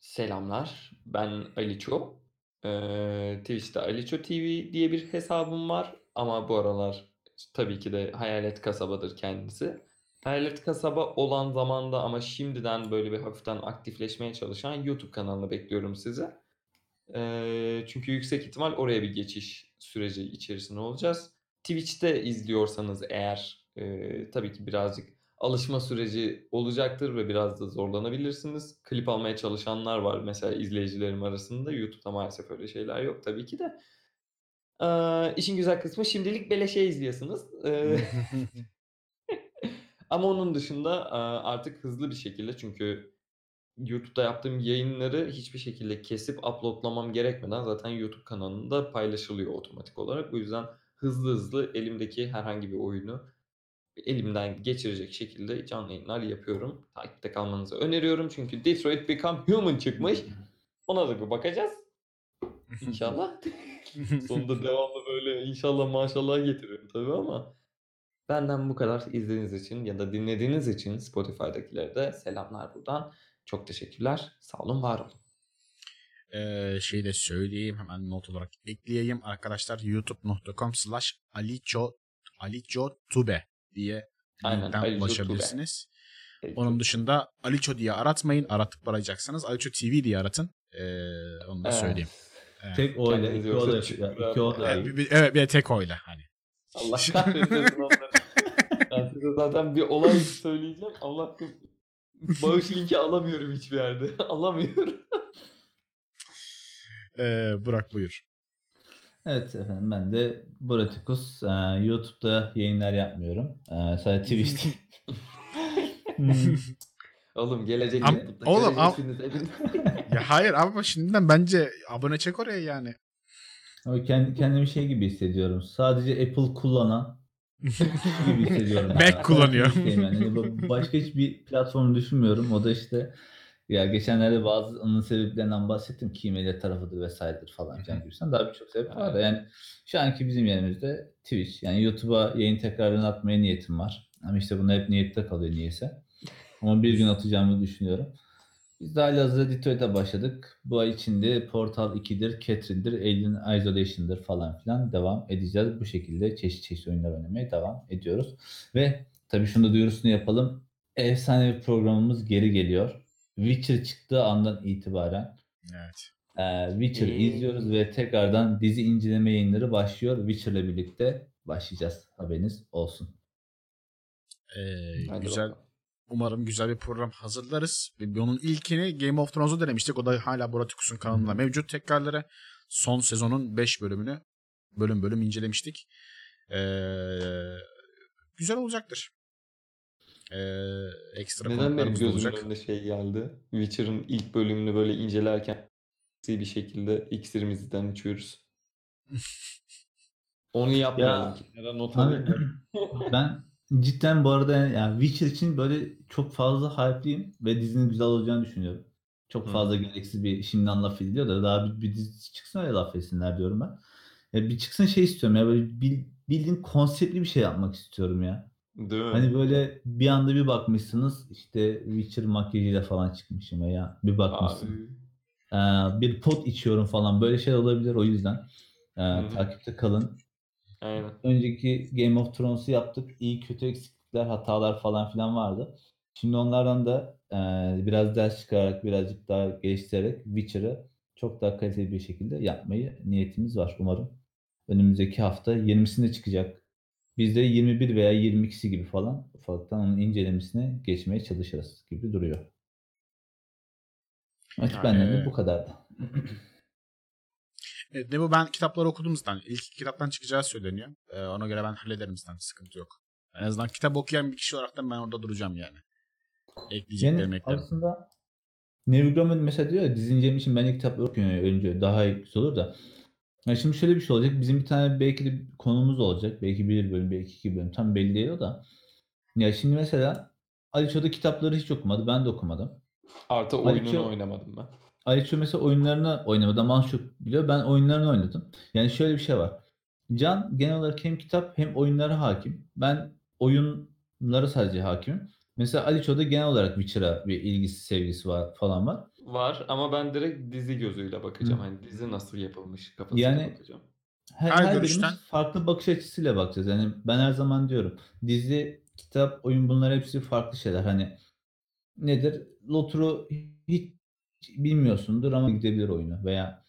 Selamlar. Ben Aliço. Ee, Twitch'te Aliço TV diye bir hesabım var. Ama bu aralar tabii ki de Hayalet Kasaba'dır kendisi. Hayalet Kasaba olan zamanda ama şimdiden böyle bir hafiften aktifleşmeye çalışan YouTube kanalını bekliyorum size. Ee, çünkü yüksek ihtimal oraya bir geçiş süreci içerisinde olacağız. Twitch'te izliyorsanız eğer e, tabii ki birazcık alışma süreci olacaktır ve biraz da zorlanabilirsiniz. Klip almaya çalışanlar var mesela izleyicilerim arasında. YouTube'da maalesef öyle şeyler yok tabii ki de. Ee, işin güzel kısmı şimdilik beleşe izliyorsunuz. Ee, ama onun dışında artık hızlı bir şekilde çünkü YouTube'da yaptığım yayınları hiçbir şekilde kesip uploadlamam gerekmeden zaten YouTube kanalında paylaşılıyor otomatik olarak. Bu yüzden hızlı hızlı elimdeki herhangi bir oyunu elimden geçirecek şekilde canlı yayınlar yapıyorum. Takipte kalmanızı öneriyorum çünkü Detroit Become Human çıkmış. Ona da bir bakacağız. İnşallah. Sonunda devamlı böyle inşallah maşallah getiriyorum tabii ama benden bu kadar izlediğiniz için ya da dinlediğiniz için Spotify'dakilere de selamlar buradan. Çok teşekkürler. Sağ olun, var olun. Ee, şeyi de söyleyeyim hemen not olarak ekleyeyim. Arkadaşlar youtube.com slash aliço aliçotube diye Aynen, ulaşabilirsiniz. Onun dışında Aliço diye aratmayın. Aratıp arayacaksanız Aliço TV diye aratın. Ee, onu da Evet. söyleyeyeyim. Evet. Tek o ile Kendinize iki o da yoksa ya, çıkın iki o da Evet, bir, evet bir tek oyla hani. Allah kahretsin onları. Ben size zaten bir olay söyleyeceğim. Allah bağış linki alamıyorum hiçbir yerde. alamıyorum. Ee, Burak buyur. Evet efendim ben de Bratikus. Ee, YouTube'da yayınlar yapmıyorum. Ee, sadece Twitch'te. Hmm. Oğlum gelecek Am- YouTube'da oğlum, am- göreceksiniz hepiniz. ya hayır ama şimdiden bence abone çek oraya yani. Ama kendi, kendimi şey gibi hissediyorum. Sadece Apple kullanan gibi hissediyorum. Mac kullanıyor. Twitch'teyim yani. Yani bu- Başka hiçbir platform düşünmüyorum. O da işte ya geçenlerde bazı onun sebeplerinden bahsettim. Keymail tarafıdır vesairedir falan filan gibisinden. Daha birçok sebep var da yani şu anki bizim yerimizde Twitch. Yani YouTube'a yayın tekrardan atmaya niyetim var. Ama işte bunlar hep niyette kalıyor niyeyse. Ama bir gün atacağımı düşünüyorum. Biz de halihazırda Detroit'e başladık. Bu ay içinde Portal 2'dir, Catherine'dir, Alien Isolation'dır falan filan devam edeceğiz. Bu şekilde çeşit çeşit oyunlar oynamaya devam ediyoruz. Ve tabii şunu da duyurusunu yapalım. Efsane bir programımız geri geliyor. Witcher çıktığı andan itibaren Evet. e, Witcher'ı Hmm. izliyoruz ve tekrardan dizi inceleme yayınları başlıyor. Witcher'la birlikte başlayacağız. Haberiniz olsun. Ee, Hadi güzel. bakalım. Umarım güzel bir program hazırlarız. Ve Onun ilkini Game of Thrones'u denemiştik. O da hala Boratikus'un kanalında mevcut tekrarları. Son sezonun 5 bölümünü bölüm bölüm incelemiştik. Ee, güzel olacaktır. Ee, ekstra Neden benim gözümün olacak. önüne şey geldi? Witcher'ın ilk bölümünü böyle incelerken bir şekilde iksirimizden içiyoruz. Onu yapmayalım. Ya, not Abi, ben cidden bu arada yani Witcher için böyle çok fazla hype'liyim ve dizinin güzel olacağını düşünüyorum. Çok Hı. fazla gereksiz bir şimdiden laf ediliyor da daha bir, bir dizi çıksın öyle laf etsinler diyorum ben. Ya bir çıksın şey istiyorum ya böyle bil- bildiğin konseptli bir şey yapmak istiyorum ya. Değil mi? Hani böyle bir anda bir bakmışsınız işte Witcher makyajıyla falan çıkmışım ya. Bir bakmışsın. Ee, bir pot içiyorum falan böyle şey olabilir o yüzden. Ee, takipte kalın. Aynen. önceki Game of Thrones'u yaptık. İyi kötü eksiklikler, hatalar falan filan vardı. Şimdi onlardan da e, biraz ders çıkararak, birazcık daha geliştirerek Witcher'ı çok daha kaliteli bir şekilde yapmayı niyetimiz var umarım. Önümüzdeki hafta 20'sinde çıkacak. Biz de 21 veya 22'si gibi falan ufaktan onun incelemesine geçmeye çalışırız gibi duruyor. Açık Yani- benden de bu kadardı. Evet, ne bu ben kitapları okudum zaten. İlk kitaptan çıkacağı söyleniyor. Ee, ona göre ben hallederim zaten. Sıkıntı yok. En azından kitap okuyan bir kişi olarak da ben orada duracağım yani. Ekleyeceklerim Yani eklerim. aslında Goddard mesela diyor ya dizineceğim için bence kitapları okuyun önce daha iyi olur da. Ya şimdi şöyle bir şey olacak. Bizim bir tane belki de konumuz olacak. Belki bir bölüm, belki iki bölüm. Tam belli değil o da. Ya şimdi mesela Ali Çoğ'da kitapları hiç okumadı. Ben de okumadım. Artı oyununu Ço- oynamadım ben. Ali Çoğ mesela oyunlarını oynamadı çok biliyor. Ben oyunlarını oynadım. Yani şöyle bir şey var. Can genel olarak hem kitap hem oyunlara hakim. Ben oyunlara sadece hakimim. Mesela Ali Çoğ'da genel olarak Witcher'a bir ilgisi, sevgisi var falan var. Var ama ben direkt dizi gözüyle bakacağım. Hı. Hani dizi nasıl yapılmış kafasıyla Yani- bakacağım. Her, Her her birimiz görüşten- farklı bakış açısıyla bakacağız. Yani ben her zaman diyorum dizi, kitap, oyun bunlar hepsi farklı şeyler. Hani nedir? Lotru hiç bilmiyorsundur ama gidebilir oyunu veya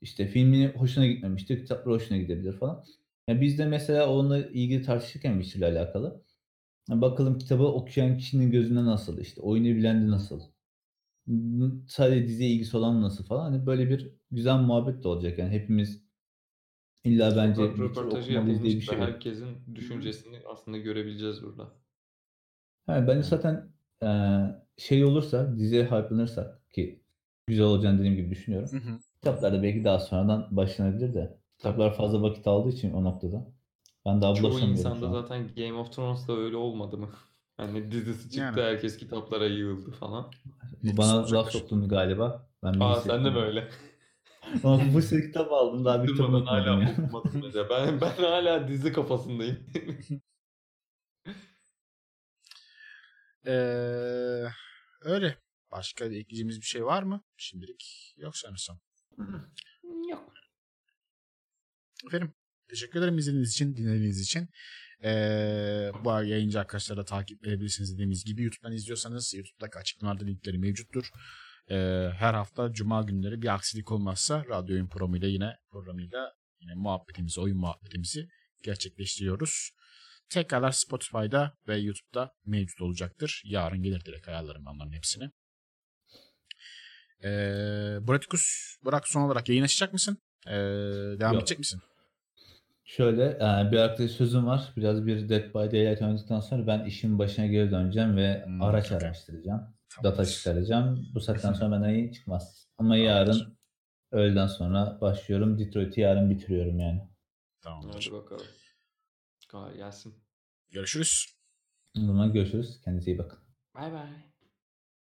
işte filmini hoşuna gitmemiştir, kitapları hoşuna gidebilir falan. Ya biz de mesela onunla ilgili tartışırken bir şeyle alakalı. Ya bakalım kitabı okuyan kişinin gözünde nasıl, işte oyunu bilen de nasıl, sadece diziye ilgisi olan nasıl falan. Hani böyle bir güzel muhabbet de olacak yani hepimiz illa bence röportajı okumalıyız diye bir yapılmış şey herkesin düşüncesini aslında görebileceğiz burada. Ha, bence zaten eee, şey olursa diziye hype'lanırsak ki güzel olacağını dediğim gibi düşünüyorum. Hı hı. Kitaplarda belki daha sonradan başlanabilir de. Kitaplar fazla vakit aldığı için o noktada. Ben daha Çoğu bulaşamıyorum insanda zaten Game of Thrones'da öyle olmadı mı? Hani dizisi çıktı Yani. herkes kitaplara yığıldı falan. Bu bana laf soktun galiba. Ben Aa sen de hissettim. böyle. Ama bu sürü kitap aldım daha bir kitap Durmadan okumadım hala ya. Ben, ben hala dizi kafasındayım. Ee, öyle. Başka da ekleyeceğimiz bir şey var mı? Şimdilik yok sanırsam. Yok. Efendim teşekkür ederim izlediğiniz için, dinlediğiniz için. Ee, bu yayıncı arkadaşlara da takip edebilirsiniz dediğimiz gibi. YouTube'dan izliyorsanız YouTube'daki açıklamalarda linkleri mevcuttur. Ee, her hafta Cuma günleri bir aksilik olmazsa radyo oyun programıyla yine programıyla yine muhabbetimizi, oyun muhabbetimizi gerçekleştiriyoruz. Tekrarlar Spotify'da ve YouTube'da mevcut olacaktır. Yarın gelir direkt ayarlarım onların hepsini. Ee, Bratikus, Burak son olarak yayın açacak mısın? Ee, devam Yok. edecek misin? Şöyle e, bir arkadaş sözüm var. Biraz bir Dead by Daylight oynadıktan sonra ben işin başına geri döneceğim ve Hmm, araç okey. araştıracağım. Tamam. Data çıkaracağım. Bu saatten Hı sonra benden yayın çıkmaz. Ama Tamamdır. yarın öğleden sonra başlıyorum. Detroit'i yarın bitiriyorum yani. Tamamdır. Hadi bakalım. Kolay gelsin. Görüşürüz. O zaman görüşürüz. Kendinize iyi bakın. Bay bay.